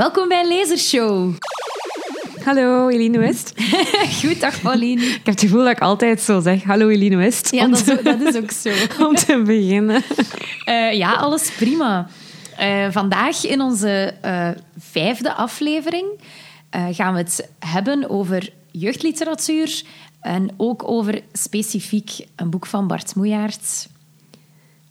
Welkom bij Lasershow. Hallo, Eline West. Goed, dag Pauline. Ik heb het gevoel dat ik altijd zo zeg, hallo Eline West. Ja, dat is, dat is ook zo. om te beginnen. Uh, ja, alles prima. Uh, vandaag in onze uh, vijfde aflevering gaan we het hebben over jeugdliteratuur en ook over specifiek een boek van Bart Moejaert.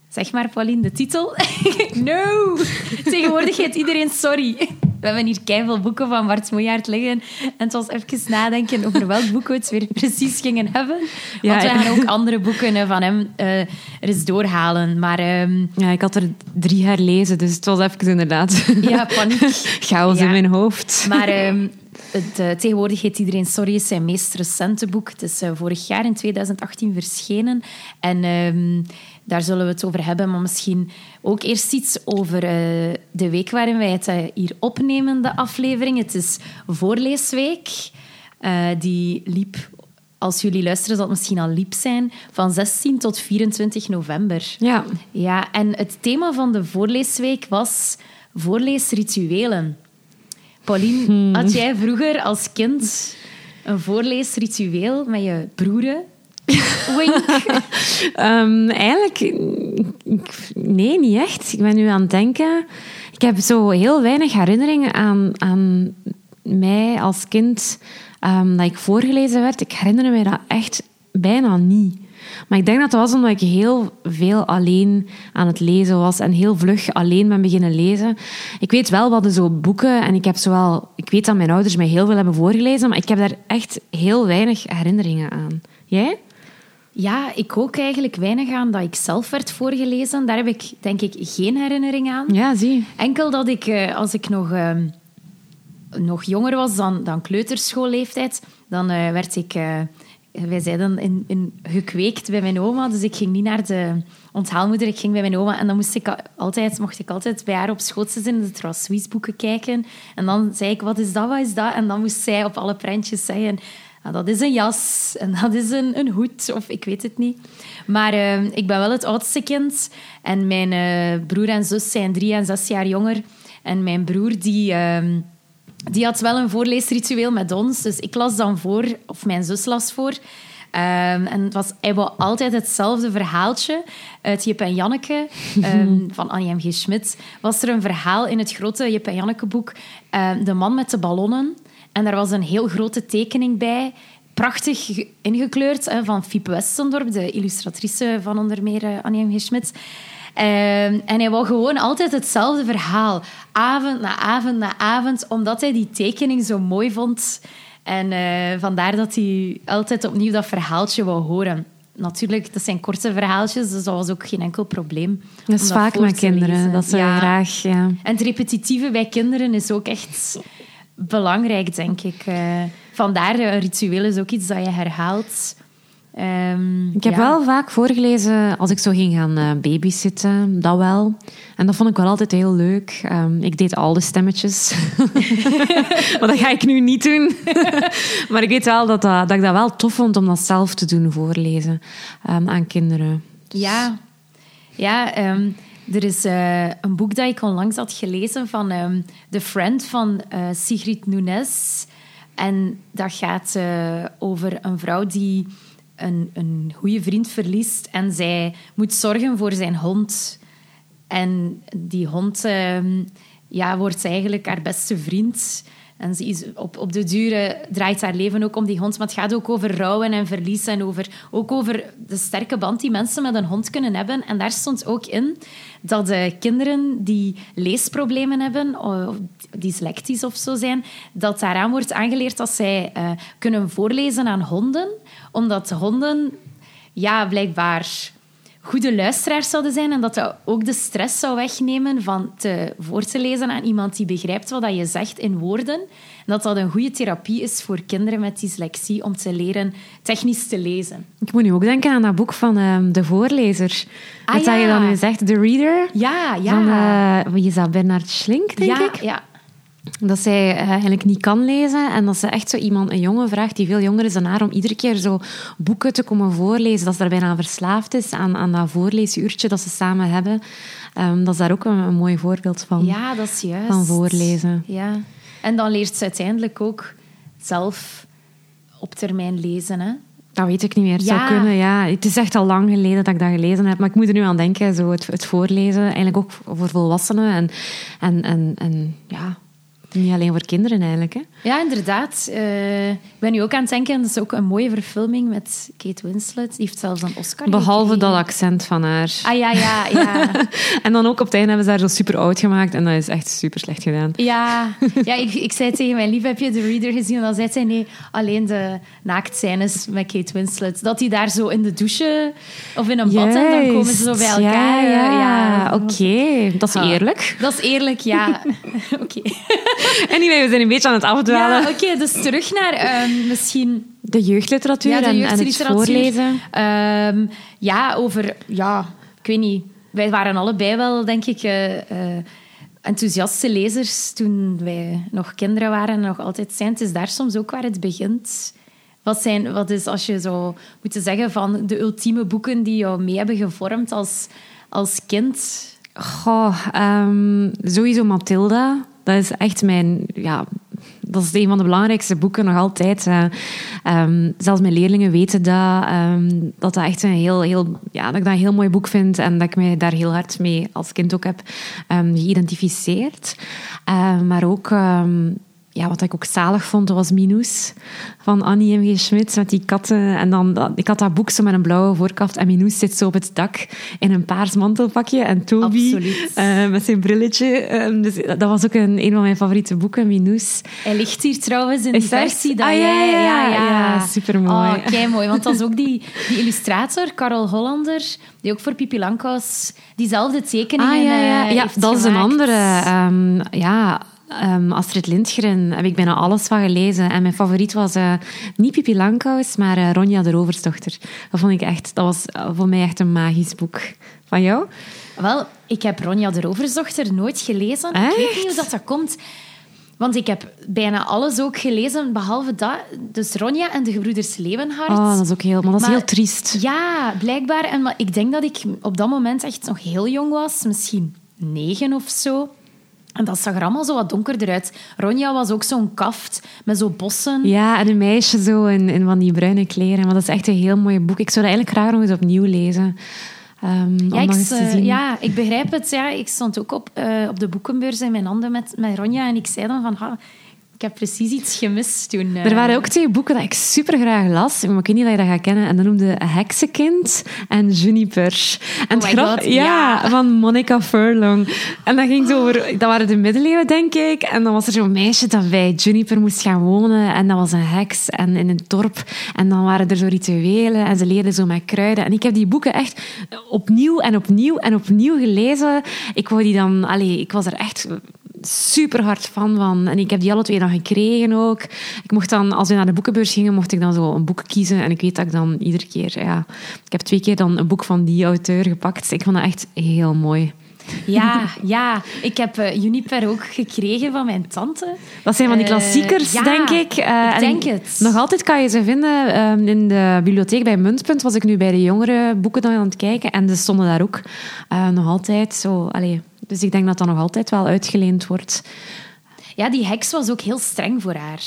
Zeg maar, Pauline, de titel. no! Tegenwoordig heet iedereen sorry. We hebben hier keihard boeken van Bart Moejaert liggen. En het was even nadenken over welk boek we het weer precies gingen hebben. Want we gaan ook andere boeken van hem uh, er eens doorhalen. Maar, um... Ja, ik had er drie herlezen, dus het was even inderdaad... Ja, paniek. Chaos ja. in mijn hoofd. Maar... Um, het, uh, tegenwoordig heet Iedereen Sorry is zijn meest recente boek. Het is uh, vorig jaar in 2018 verschenen. En um, daar zullen we het over hebben. Maar misschien ook eerst iets over uh, de week waarin wij het hier opnemen, de aflevering. Het is Voorleesweek. die liep, als jullie luisteren, zal het misschien al liep zijn, van 16 tot 24 november. Ja. Ja, en het thema van de Voorleesweek was voorleesrituelen. Pauline, hmm. had jij vroeger als kind een voorleesritueel met je broeren? Wink. um, eigenlijk, nee, niet echt. Ik ben nu aan het denken. Ik heb zo heel weinig herinneringen aan, aan mij als kind um, dat ik voorgelezen werd. Ik herinner me dat echt bijna niet. Maar ik denk dat dat was omdat ik heel veel alleen aan het lezen was en heel vlug alleen ben beginnen lezen. Ik weet wel wat zo boeken en ik heb zowel, ik weet dat mijn ouders mij heel veel hebben voorgelezen, maar ik heb daar echt heel weinig herinneringen aan. Jij? Ja, ik ook eigenlijk weinig aan dat ik zelf werd voorgelezen. Daar heb ik denk ik geen herinnering aan. Ja, zie. Enkel dat ik, eh, als ik nog, uh, nog jonger was dan, dan kleuterschoolleeftijd, dan uh, werd ik wij zeiden in, in, gekweekt bij mijn oma. Dus ik ging niet naar de onthaalmoeder, ik ging bij mijn oma. En dan moest ik altijd, mocht ik altijd bij haar op schoot zitten in de Traswies-boeken kijken. En dan zei ik, wat is dat, wat is dat? En dan moest zij op alle prentjes zeggen... Nou, dat is een jas en dat is een, een hoed, of ik weet het niet. Maar uh, ik ben wel het oudste kind. En mijn uh, broer en zus zijn drie en zes jaar jonger. En mijn broer, die... Uh, die had wel een voorleesritueel met ons. Dus ik las dan voor, of mijn zus las voor. Um, en het was hij wou altijd hetzelfde verhaaltje uit Jip en Janneke um, van Annie M. G. Schmidt. Was er een verhaal in het grote Jip en Janneke boek, um, De man met de ballonnen. En daar was een heel grote tekening bij, prachtig ingekleurd, van Fiep Westendorp, de illustratrice van onder meer uh, Annie M. G. Schmidt. Um, en hij wou gewoon altijd hetzelfde verhaal. Avond na avond na avond, omdat hij die tekening zo mooi vond. En uh, vandaar dat hij altijd opnieuw dat verhaaltje wou horen. Natuurlijk, dat zijn korte verhaaltjes, dus dat was ook geen enkel probleem. Dat is vaak met kinderen, dat ze graag... Ja. En het repetitieve bij kinderen is ook echt belangrijk, denk ik. Uh, vandaar, een ritueel is ook iets dat je herhaalt. Um, ik heb wel vaak voorgelezen als ik zo ging gaan uh, babysitten, dat wel. En dat vond ik wel altijd heel leuk. Um, ik deed al de stemmetjes. maar dat ga ik nu niet doen. maar ik weet wel dat, dat, dat, ik dat wel tof vond om dat zelf te doen, voorlezen um, aan kinderen. Dus... Ja, ja er is uh, een boek dat ik onlangs had gelezen van The Friend van uh, Sigrid Nunes. En dat gaat uh, over een vrouw die een, een goede vriend verliest en zij moet zorgen voor zijn hond. En die hond uh, ja, wordt eigenlijk haar beste vriend. En ze is op, op de duur draait haar leven ook om die hond. Maar het gaat ook over rouwen en verlies. En over, ook over de sterke band die mensen met een hond kunnen hebben. En daar stond ook in dat de kinderen die leesproblemen hebben, of dyslectisch of zo zijn, dat daaraan wordt aangeleerd dat zij uh, kunnen voorlezen aan honden. Omdat honden ja, blijkbaar goede luisteraars zouden zijn en dat dat ook de stress zou wegnemen van te, voor te lezen aan iemand die begrijpt wat je zegt in woorden. En dat dat een goede therapie is voor kinderen met dyslexie om te leren technisch te lezen. Ik moet nu ook denken aan dat boek van uh, De Voorlezer. Ah, wat ja. je dan nu zegt, The Reader. Ja, ja. Van, uh, wie is dat? Bernard Schlink, denk ja, ik? Ja, dat zij uh, eigenlijk niet kan lezen en dat ze echt zo iemand, een jongen vraagt die veel jonger is dan haar, om iedere keer zo boeken te komen voorlezen. Dat ze daar bijna verslaafd is aan, aan dat voorleesuurtje dat ze samen hebben. Ehm, dat is daar ook een, een mooi voorbeeld van. Ja, dat is juist. Van voorlezen. Ja. En dan leert ze uiteindelijk ook zelf op termijn lezen, hè? Dat weet ik niet meer. Het Ja. zou kunnen, ja. Het is echt al lang geleden dat ik dat gelezen heb. Maar ik moet er nu aan denken, zo het, het voorlezen. Eigenlijk ook voor volwassenen. En, en, en, en ja, niet alleen voor kinderen eigenlijk. Hè. Ja, inderdaad. Eh, ik ben nu ook aan het denken, dat is ook een mooie verfilming met Kate Winslet. Die heeft zelfs een Oscar Behalve gekregen. dat accent van haar. Ah ja, ja, ja. En dan ook op het einde hebben ze haar zo super oud gemaakt. En dat is echt super slecht gedaan. Ja, ja ik, ik zei tegen mijn lief, heb je de reader gezien? En dan zei zij, nee, alleen de naaktscènes met Kate Winslet. Dat die daar zo in de douche of in een bad en dan komen ze zo bij elkaar. Ja, ja. ja. oké. Dat is Ah. eerlijk. Dat is eerlijk, ja. Oké. Anyway, we zijn een beetje aan het afdwalen. Ja, oké, dus terug naar ehm, misschien De jeugdliteratuur Ja, de en, en het jeugdliteratuur. voorlezen. Ehm, ja, over... Ja, ik weet niet. Wij waren allebei wel, denk ik, eh, eh, enthousiaste lezers toen wij nog kinderen waren en nog altijd zijn. Het is daar soms ook waar het begint. Wat, zijn, wat is, als je zou moeten zeggen, van de ultieme boeken die jou mee hebben gevormd als, als kind? Goh, ehm, sowieso Mathilda. Dat is echt mijn... Ja, dat is een van de belangrijkste boeken nog altijd. eh. Ehm, zelfs mijn leerlingen weten dat. ehm, dat dat echt een heel, heel... Ja, dat ik dat een heel mooi boek vind. En dat ik mij daar heel hard mee als kind ook heb ehm, geïdentificeerd. Maar ook... ehm, ja, wat ik ook zalig vond, was Minus van Annie M. G. Schmidt met die katten. En dan, ik had dat boek zo met een blauwe voorkaft en Minus zit zo op het dak in een paars mantelpakje. En Toby eh, met zijn brilletje. Eh, dus dat was ook een, een van mijn favoriete boeken, Minus. Hij ligt hier trouwens in Is die versie. Dat Ah, ja, jij- ja, ja. Ja, supermooi. Oh, kei mooi. Want dat is ook die, die illustrator, Carol Hollander, die ook voor Pipi Langkous diezelfde tekeningen Ah, ja, ja. eh, ja dat is een andere. ehm, ja, ehm, Astrid Lindgren heb ik bijna alles van gelezen. En mijn favoriet was eh, niet Pipi Langkous, maar eh, Ronja de Roversdochter. Dat vond ik echt, dat was eh, voor mij echt een magisch boek. Van jou? Wel, ik heb Ronja de Roversdochter nooit gelezen. Ik weet niet hoe dat, dat komt. Want ik heb bijna alles ook gelezen, behalve dat. Dus Ronja en de gebroeders Leeuwenhard. Oh, dat is ook heel, maar dat is Maar- heel triest. Ja, blijkbaar. En maar ik denk dat ik op dat moment echt nog heel jong was. Misschien negen of zo. En dat zag er allemaal zo wat donkerder uit. Ronja was ook zo'n kaft met zo bossen. Ja, en een meisje zo in, in van die bruine kleren. Maar dat is echt een heel mooi boek. Ik zou dat eigenlijk graag nog eens opnieuw lezen. Om Ja ik, nog eens te zien. ja, ik begrijp het. Ja. Ik stond ook op, eh, op de boekenbeurs in mijn handen met, met Ronja. En ik zei dan van... "Ha, ik heb precies iets gemist toen. eh." Er waren ook twee boeken dat ik super graag las, maar ik weet niet dat je dat gaat kennen. En dat noemde Heksenkind en Juniper. En Oh het God, ja, ja. van Monica Furlong. En dat ging over, dat waren de middeleeuwen, denk ik. En dan was er zo'n meisje dat bij Juniper moest gaan wonen. En dat was een heks en in een dorp. En dan waren er zo rituelen en ze leerden zo met kruiden. En ik heb die boeken echt opnieuw en opnieuw en opnieuw gelezen. Ik wou die dan, allee, ik was er echt super hard van. En ik heb die alle twee dan gekregen ook. Ik mocht dan, als we naar de boekenbeurs gingen, mocht ik dan zo een boek kiezen. En ik weet dat ik dan iedere keer, ja, ik heb twee keer dan een boek van die auteur gepakt. Ik vond dat echt heel mooi. Ja, ja. Ik heb eh, Juniper ook gekregen van mijn tante. Dat zijn van die Eh, klassiekers, denk ik. Eh, ik en denk het. Nog altijd kan je ze vinden ehm, in de bibliotheek bij Muntpunt. Was ik nu bij de jongere boeken dan aan het kijken. En ze stonden daar ook eh, nog altijd zo. Allee, dus ik denk dat dat nog altijd wel uitgeleend wordt. Ja, die heks was ook heel streng voor haar.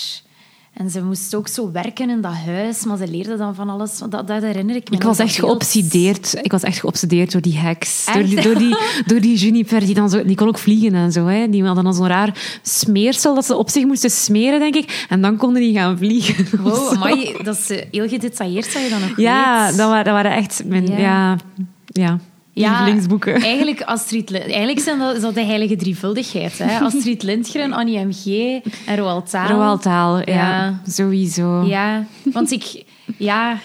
En ze moest ook zo werken in dat huis, maar ze leerde dan van alles. Dat, dat herinner ik me. Ik was echt beeld. geobsedeerd. Ik was echt geobsedeerd door die heks. Door die, door, die, door die juniper. Die, dan zo, die kon ook vliegen en zo. Hè. Die hadden dan zo'n raar smeersel dat ze op zich moesten smeren, denk ik. En dan konden die gaan vliegen. Wow, amai, dat is eh, heel gedetailleerd dat je dat nog Ja, dat waren, dat waren echt mijn ja. Ja, lievelingsboeken. Eigenlijk, Astrid, eigenlijk zijn dat, is dat de heilige drievuldigheid. Hè? Astrid Lindgren, Annie M.G. en Roald Dahl. Roald Dahl, ja. Ja. Sowieso. Ja, want ik... Ja,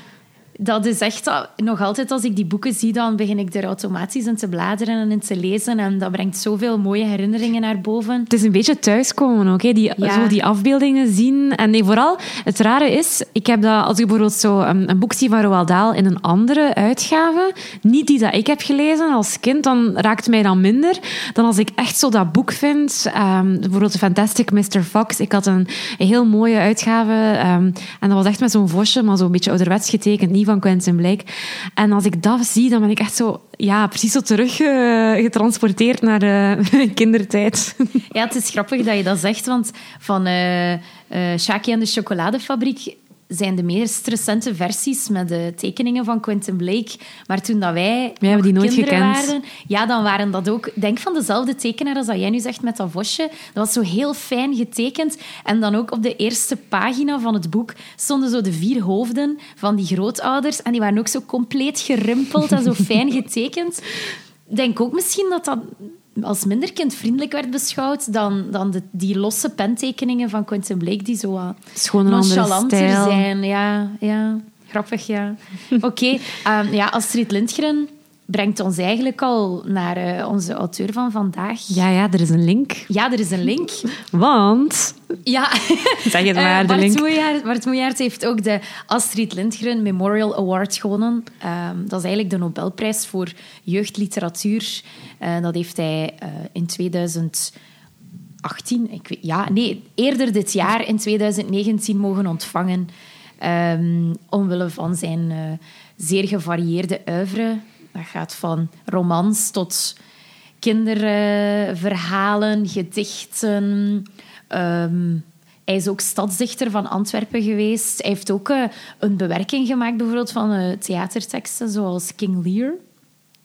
dat is echt... Nog altijd als ik die boeken zie, dan begin ik er automatisch in te bladeren en in te lezen. En dat brengt zoveel mooie herinneringen naar boven. Het is een beetje thuiskomen ook, hè? Die, Ja. zo die afbeeldingen zien. En nee, vooral, het rare is, ik heb dat, als ik bijvoorbeeld zo een, een boek zie van Roald Dahl in een andere uitgave, niet die dat ik heb gelezen als kind, dan raakt mij dan minder dan als ik echt zo dat boek vind. Ehm, bijvoorbeeld The Fantastic Mr. Fox. Ik had een, een heel mooie uitgave ehm, en dat was echt met zo'n vosje, maar zo'n beetje ouderwets getekend. Niet van Quentin Blake. En als ik dat zie, dan ben ik echt zo, ja, precies zo terug eh, getransporteerd naar uh, mijn kindertijd. Ja, het is grappig dat je dat zegt, want van uh, Shaki en de chocoladefabriek zijn de meest recente versies met de tekeningen van Quentin Blake. Maar toen dat wij, wij hebben die nooit gekend. waren, ja, dan waren dat ook, denk van dezelfde tekenaar als dat jij nu zegt met dat vosje. Dat was zo heel fijn getekend. En dan ook op de eerste pagina van het boek stonden zo de vier hoofden van die grootouders. En die waren ook zo compleet gerimpeld en zo fijn getekend. Ik denk ook misschien dat dat als minder kindvriendelijk werd beschouwd dan, dan de, die losse pentekeningen van Quentin Blake, die zo nonchalanter zijn. Ja, ja, grappig, ja. Oké, okay, um, ja, Astrid Lindgren brengt ons eigenlijk al naar uh, onze auteur van vandaag. Ja, ja, er is een link. Ja, er is een link. Want... Ja. Zeg het maar, uh, de link. Bart Moejaert heeft ook de Astrid Lindgren Memorial Award gewonnen. Um, dat is eigenlijk de Nobelprijs voor jeugdliteratuur. Uh, dat heeft hij in 2018... Ik weet, ja, nee, eerder dit jaar, in 2019, mogen ontvangen. Um, omwille van zijn zeer gevarieerde oeuvre. Dat gaat van romans tot kinderverhalen, gedichten. Um, hij is ook stadsdichter van Antwerpen geweest. Hij heeft ook uh, een bewerking gemaakt bijvoorbeeld van uh, theaterteksten, zoals King Lear.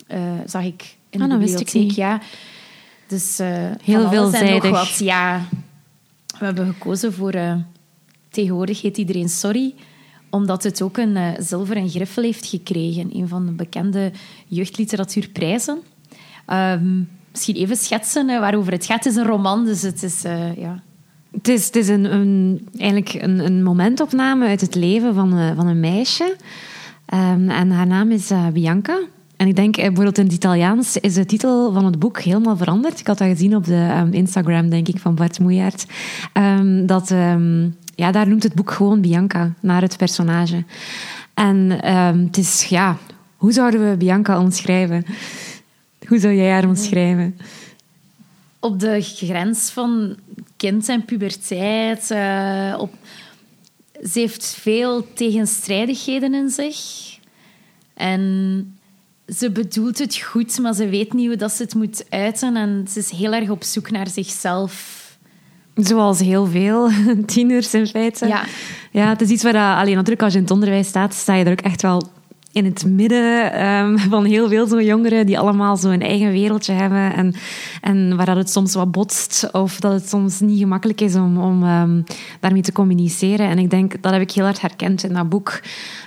Uh, zag ik in oh, de bibliotheek. Ja. Dus heel veelzijdig. Wat, ja. We hebben gekozen voor tegenwoordig heet iedereen sorry omdat het ook een uh, zilveren griffel heeft gekregen. Een van de bekende jeugdliteratuurprijzen. Um, misschien even schetsen uh, waarover het gaat. Het is een roman, dus het is... Uh, ja. Het is, het is een, een, eigenlijk een, een, momentopname uit het leven van, van een meisje. Um, en haar naam is Bianca. En ik denk, bijvoorbeeld in het Italiaans is de titel van het boek helemaal veranderd. Ik had dat gezien op de um, Instagram, denk ik, van Bart Moejaert. dat ja, daar noemt het boek gewoon Bianca, naar het personage. En um, het is, ja, hoe zouden we Bianca omschrijven? Hoe zou jij haar omschrijven? Op de grens van kind en puberteit. Uh, op... Ze heeft veel tegenstrijdigheden in zich. En ze bedoelt het goed, maar ze weet niet hoe dat ze het moet uiten. En ze is heel erg op zoek naar zichzelf Zoals heel veel tieners in feite. Ja. ja, het is iets waar, alleen natuurlijk als je in het onderwijs staat, sta je er ook echt wel in het midden um, van heel veel zo'n jongeren die allemaal zo'n eigen wereldje hebben en, en waar dat het soms wat botst of dat het soms niet gemakkelijk is om, om um, daarmee te communiceren. En ik denk, dat heb ik heel hard herkend in dat boek.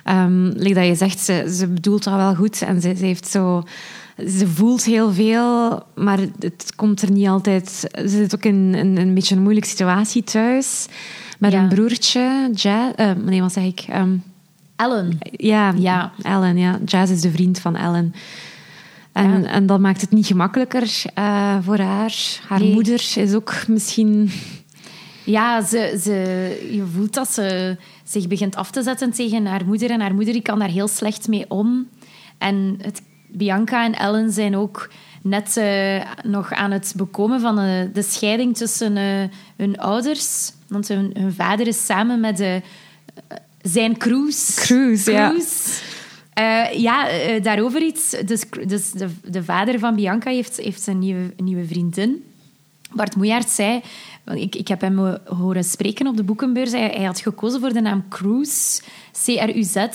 Um, like dat je zegt, ze, ze bedoelt dat wel goed en ze, ze heeft zo ze voelt heel veel, maar het komt er niet altijd. Ze zit ook in, in een beetje een moeilijke situatie thuis. Met een broertje, Jazz. Uh, nee, wat zeg ik? Um, Ellen. Ja, ja, Ellen. Ja. Jazz is de vriend van Ellen. En, ja. en dat maakt het niet gemakkelijker uh, voor haar. Haar nee. moeder is ook misschien. Ja, ze, ze, je voelt dat ze zich begint af te zetten tegen haar moeder. En haar moeder die kan daar heel slecht mee om. En het Bianca en Ellen zijn ook net uh, nog aan het bekomen van uh, de scheiding tussen uh, hun ouders. Want hun, hun, vader is samen met de, zijn Cruise. Cruise, ja. ja, daarover iets. Dus, dus de, de, vader van Bianca heeft, heeft een, nieuwe, een nieuwe vriendin. Bart Moejaert zei... Ik, ik heb hem horen spreken op de boekenbeurs. Hij, hij had gekozen voor de naam Cruise C-R-U-Z,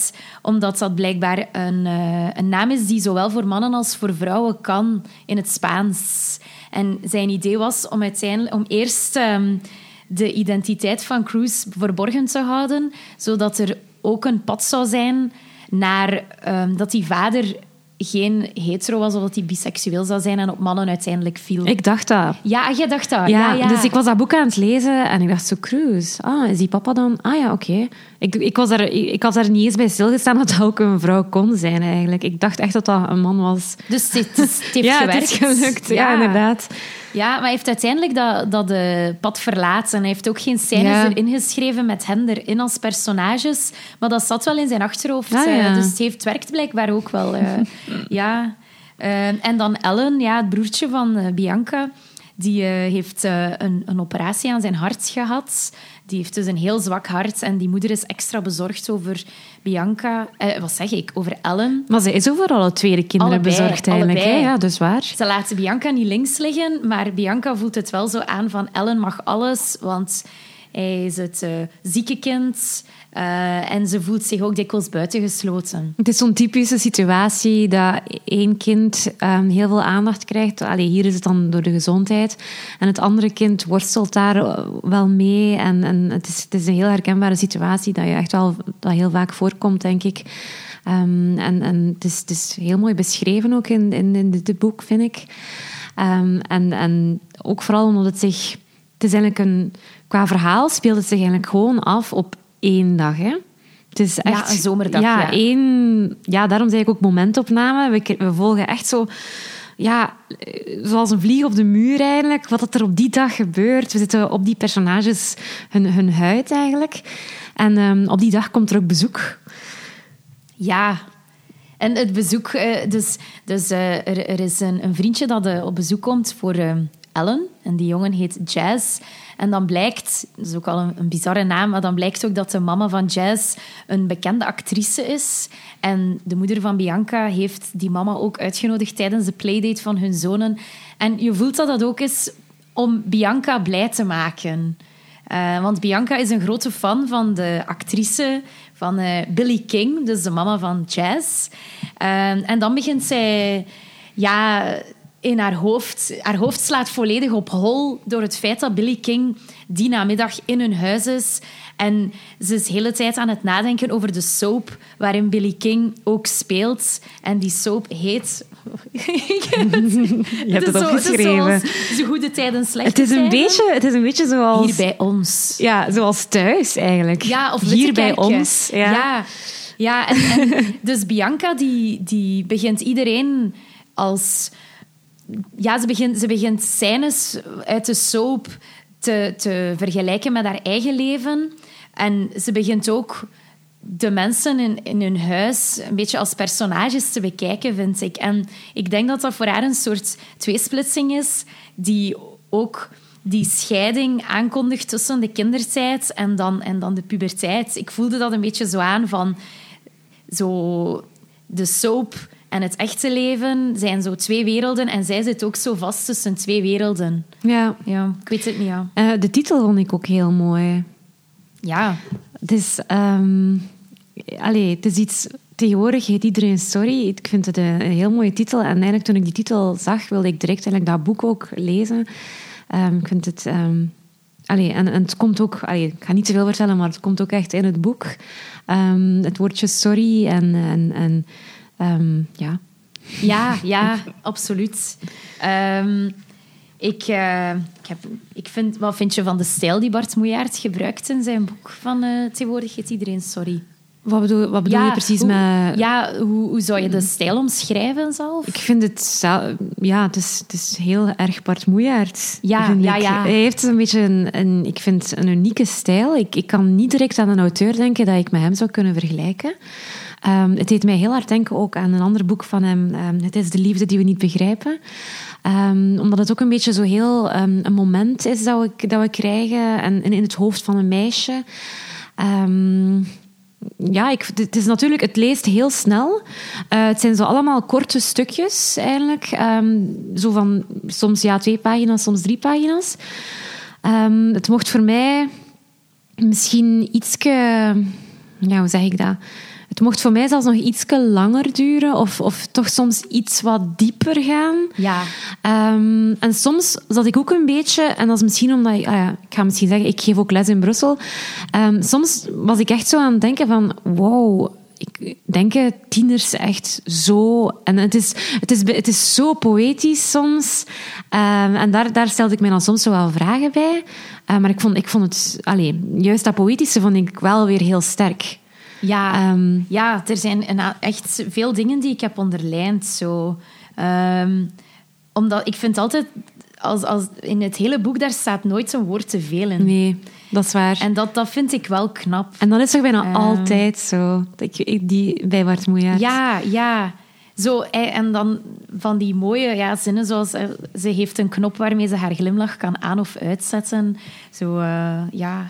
omdat dat blijkbaar een, uh, een naam is die zowel voor mannen als voor vrouwen kan in het Spaans. En zijn idee was om, uiteindelijk, om eerst um, de identiteit van Cruz verborgen te houden, zodat er ook een pad zou zijn naar um, dat die vader geen hetero was of dat hij biseksueel zou zijn en op mannen uiteindelijk viel. Ik dacht dat. Ja, jij dacht dat. Ja, ja, ja, dus ik was dat boek aan het lezen en ik dacht zo, Cruz, ah, is die papa dan? Ah ja, oké. Ik, ik, was daar, ik, ik had daar niet eens bij stilgestaan dat dat ook een vrouw kon zijn eigenlijk. Ik dacht echt dat dat een man was. Dus het, het heeft ja, gewerkt. Het is gelukt, ja inderdaad. Ja, maar hij heeft uiteindelijk dat, dat de pad verlaten. Hij heeft ook geen scènes ja. erin geschreven met hen erin als personages. Maar dat zat wel in zijn achterhoofd. Ah, ja. Dus het, heeft, werkt blijkbaar ook wel. Uh, ja. Uh, en dan Ellen, ja, het broertje van Bianca die eh, heeft eh, een, een operatie aan zijn hart gehad. Die heeft dus een heel zwak hart. En die moeder is extra bezorgd over Bianca. Eh, wat zeg ik? Over Ellen. Maar zij is overal alle tweede kinderen Allebei, bezorgd eigenlijk. Hè? Ja, dus waar. Ze laat Bianca niet links liggen, maar Bianca voelt het wel zo aan van Ellen mag alles, want hij is het zieke kind. Eh, en ze voelt zich ook dikwijls buitengesloten. Het is zo'n typische situatie dat één kind ehm, heel veel aandacht krijgt. Allee, hier is het dan door de gezondheid. En het andere kind worstelt daar eh, wel mee. En, en het, is, het is een heel herkenbare situatie dat je echt wel dat heel vaak voorkomt, denk ik. Ehm, en en het, is, is heel mooi beschreven ook in, in, in dit boek, vind ik. Ehm, en, en ook vooral omdat het zich... Het is eigenlijk een... Qua verhaal speelt het zich eigenlijk gewoon af op één dag, hè. Het is echt... een zomerdag, Ja, ja. één... Ja, daarom zei ik ook momentopname. We, we volgen echt zo... Ja, eh, zoals een vlieg op de muur eigenlijk. Wat er op die dag gebeurt. We zitten op die personages hun, hun huid eigenlijk. En ehm, op die dag komt er ook bezoek. Ja. En het bezoek... eh, dus dus eh, er, er is een, een vriendje dat op bezoek komt voor Ellen. En die jongen heet Jazz. En dan blijkt... Dat is ook al een, bizarre naam, maar dan blijkt ook dat de mama van Jazz een bekende actrice is. En de moeder van Bianca heeft die mama ook uitgenodigd tijdens de playdate van hun zonen. En je voelt dat dat ook is om Bianca blij te maken. Eh, want Bianca is een grote fan van de actrice van eh, Billie King, dus de mama van Jazz. Eh, en dan begint zij ja, in haar hoofd... Haar hoofd slaat volledig op hol door het feit dat Billie King die namiddag in hun huis is. En ze is de hele tijd aan het nadenken over de soap waarin BillieKing ook speelt. En die soap heet... Je hebt het opgeschreven. Het is zoals Zo goede tijden, slechte Het is een tijden. beetje, het is een beetje zoals... Hier bij ons. Ja, zoals thuis eigenlijk. Ja, of Hier bij ons. Ja. ja. Ja, en, en dus Bianca die, die begint iedereen als... Ja, ze begint, ze begint scènes uit de soap te, te vergelijken met haar eigen leven. En ze begint ook de mensen in, in hun huis een beetje als personages te bekijken, vind ik. En ik denk dat dat voor haar een soort tweesplitsing is, die ook die scheiding aankondigt tussen de kindertijd en dan, en dan de puberteit. Ik voelde dat een beetje zo aan van zo de soap en het echte leven zijn zo twee werelden en zij zit ook zo vast tussen twee werelden. Ja. Ja, ik weet het niet, ja. Eh, de titel vond ik ook heel mooi. Ja, Het is... ehm, allee, het is iets... Tegenwoordig heet iedereen Sorry. Ik vind het een, een heel mooie titel. En eigenlijk toen ik die titel zag, wilde ik direct eigenlijk dat boek ook lezen. Ehm, ik vind het... ehm, allee, en, en het komt ook... Allee, ik ga niet te veel vertellen, maar het komt ook echt in het boek. Het woordje sorry en... en, en ehm, ja, Ja, ja, absoluut. Ehm, ik, eh, ik, heb, ik vind, wat vind je van de stijl die Bart Moejaert gebruikt in zijn boek van eh, Tegenwoordig heet iedereen sorry? Wat bedoel, wat bedoel je precies hoe, met... Ja, hoe, hoe zou je de stijl omschrijven zelf? Ik vind het... Ja, het is, het is heel erg Bart Moejaert. Ja, ja, ja. Hij heeft een beetje een, een... Ik vind een unieke stijl. Ik, ik kan niet direct aan een auteur denken dat ik met hem zou kunnen vergelijken. Ehm, het deed mij heel hard denken ook aan een ander boek van hem. ehm, het is de liefde die we niet begrijpen. Ehm, omdat het ook een beetje zo heel een moment is dat we, dat we krijgen en, in het hoofd van een meisje. Ja, ik, het is natuurlijk, het leest heel snel. Eh, het zijn zo allemaal korte stukjes eigenlijk. Zo van soms ja, twee pagina's, soms drie pagina's. Het mocht voor mij misschien ietske... Ja, hoe zeg ik dat? Het mocht voor mij zelfs nog ietske langer duren. Of, of toch soms iets wat dieper gaan. Ja, Ehm, en soms zat ik ook een beetje, en dat is misschien omdat ik, ah ja, ik ga misschien zeggen, ik geef ook les in Brussel. Ehm, soms was ik echt zo aan het denken van, wow, ik denken tieners echt zo. En het is, het is, het is zo poëtisch soms. Ehm, en daar, daar stelde ik mij dan soms zo wel vragen bij. Maar ik vond, ik vond het, allee, juist dat poëtische vond ik wel weer heel sterk. Ja, Ehm, ja er zijn een echt veel dingen die ik heb onderlijnd. Zo. Ehm, omdat ik vind altijd, als, als, in het hele boek, daar staat nooit een woord te veel in. nee, dat is waar. En dat, dat vind ik wel knap. En dat is toch bijna Ehm. altijd zo. Dat ik, die, bij Bart Moejaert. Ja, ja. Zo, eh, en dan van die mooie ja, zinnen zoals... eh, Ze heeft een knop waarmee ze haar glimlach kan aan- of uitzetten. Zo, eh, ja...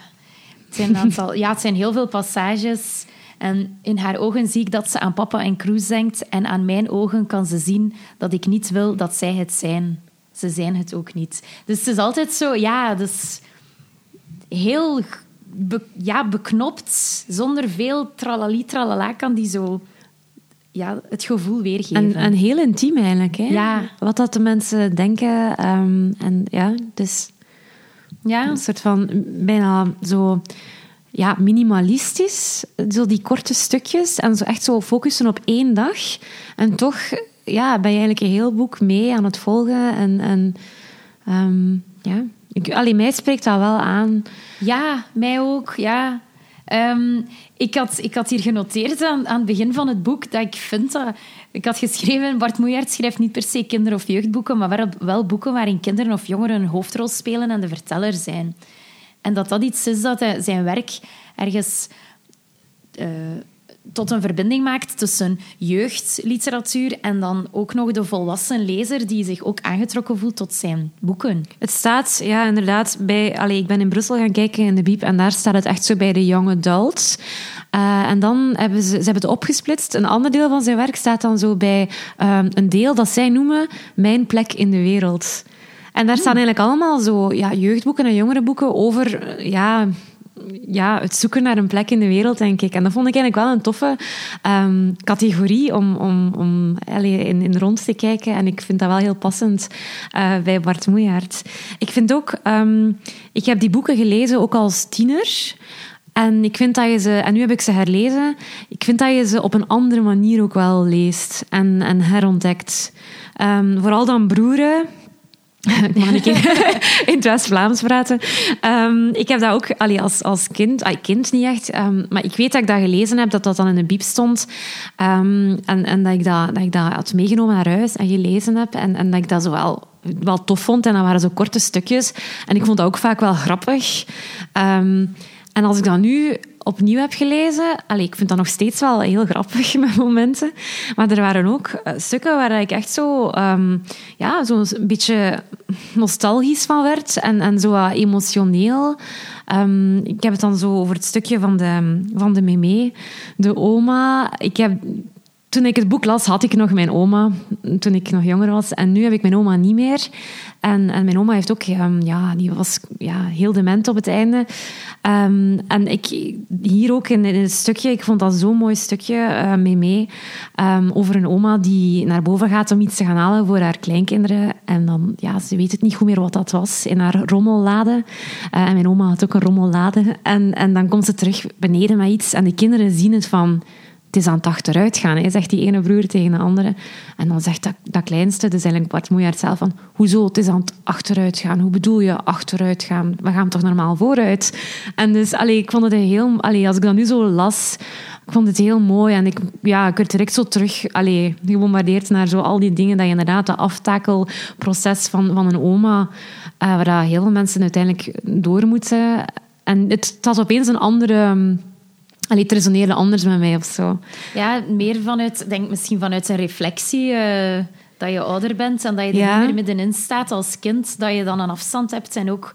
Het zijn, aantal, ja, het zijn heel veel passages. En in haar ogen zie ik dat ze aan papa en Cruz denkt. En aan mijn ogen kan ze zien dat ik niet wil dat zij het zijn. Ze zijn het ook niet. Dus het is altijd zo... Ja, dus heel be- ja, beknopt. Zonder veel tralali tralala kan die zo ja, het gevoel weergeven. En, en heel intiem eigenlijk, hè? Ja. Wat dat de mensen denken. ehm, en ja, dus ja. een soort van bijna zo ja, minimalistisch. Zo die korte stukjes en zo echt zo focussen op één dag. En toch ja, ben je eigenlijk een heel boek mee aan het volgen. En, en ehm, ja, ik, mij spreekt dat wel aan. Ja, mij ook, ja. Ehm, ik, had, ik had hier genoteerd aan, aan het begin van het boek dat ik vind dat... Ik had geschreven, Bart Moejaert schrijft niet per se kinder- of jeugdboeken, maar wel boeken waarin kinderen of jongeren een hoofdrol spelen en de verteller zijn. En dat dat iets is dat hij zijn werk ergens eh, tot een verbinding maakt tussen jeugdliteratuur en dan ook nog de volwassen lezer die zich ook aangetrokken voelt tot zijn boeken. Het staat, ja, inderdaad, bij... Allee, ik ben in Brussel gaan kijken in de Biep en daar staat het echt zo bij de young adults. Eh, en dan hebben ze, ze hebben het opgesplitst. Een ander deel van zijn werk staat dan zo bij ehm, een deel dat zij noemen Mijn plek in de wereld. En daar staan eigenlijk allemaal zo ja, jeugdboeken en jongerenboeken over... eh, Ja, ja, het zoeken naar een plek in de wereld, denk ik. En dat vond ik eigenlijk wel een toffe ehm, categorie om, om, om in, in rond te kijken. En ik vind dat wel heel passend eh, bij Bart Moejaert. Ik vind ook... ehm, ik heb die boeken gelezen ook als tiener. En ik vind dat je ze... En nu heb ik ze herlezen. Ik vind dat je ze op een andere manier ook wel leest en, en herontdekt. Ehm, vooral dan broeren... Ik mag een keer in het West-Vlaams praten. Ehm, ik heb dat ook allee, als, als kind, ah, kind niet echt, ehm, maar ik weet dat ik dat gelezen heb, dat dat dan in de biep stond. Ehm, en en dat, ik dat, dat ik dat had meegenomen naar huis en gelezen heb. En, en dat ik dat zo wel, wel tof vond. En dat waren zo korte stukjes. En ik vond dat ook vaak wel grappig. En als ik dat nu opnieuw heb gelezen, allee, ik vind dat nog steeds wel heel grappig met momenten. Maar er waren ook eh, stukken waar ik echt zo, ehm, ja, zo een beetje nostalgisch van werd en, en zo wat emotioneel. Ehm, ik heb het dan zo over het stukje van de, van de meme, de oma. Ik heb toen ik het boek las, had ik nog mijn oma, toen ik nog jonger was. En nu heb ik mijn oma niet meer. En, en mijn oma heeft ook, ehm, ja, die was ja, heel dement op het einde. Ehm, en ik, hier ook in, in het stukje, ik vond dat zo'n mooi stukje eh, mee mee. ehm, over een oma die naar boven gaat om iets te gaan halen voor haar kleinkinderen. En dan, ja, ze weet het niet goed meer wat dat was in haar rommellade. Eh, en mijn oma had ook een rommellade. En, en dan komt ze terug beneden met iets. En de kinderen zien het van het is aan het achteruit gaan, zegt die ene broer tegen de andere. En dan zegt dat, dat kleinste, dus eigenlijk Bart Moejaert zelf, van hoezo, het is aan het achteruit gaan. Hoe bedoel je achteruit gaan? We gaan toch normaal vooruit? En dus, allee, ik vond het heel... Allee, als ik dat nu zo las, ik vond het heel mooi. En ik, ja, ik werd direct zo terug allee, gebombardeerd naar zo al die dingen dat je inderdaad, dat aftakelproces van, van een oma, eh, waar heel veel mensen uiteindelijk door moeten. En het, het had opeens een andere... Allee, het resoneerde anders met mij of zo. Ja, meer vanuit, denk misschien vanuit een reflectie eh, dat je ouder bent en dat je er Ja. niet meer middenin staat als kind, dat je dan een afstand hebt en ook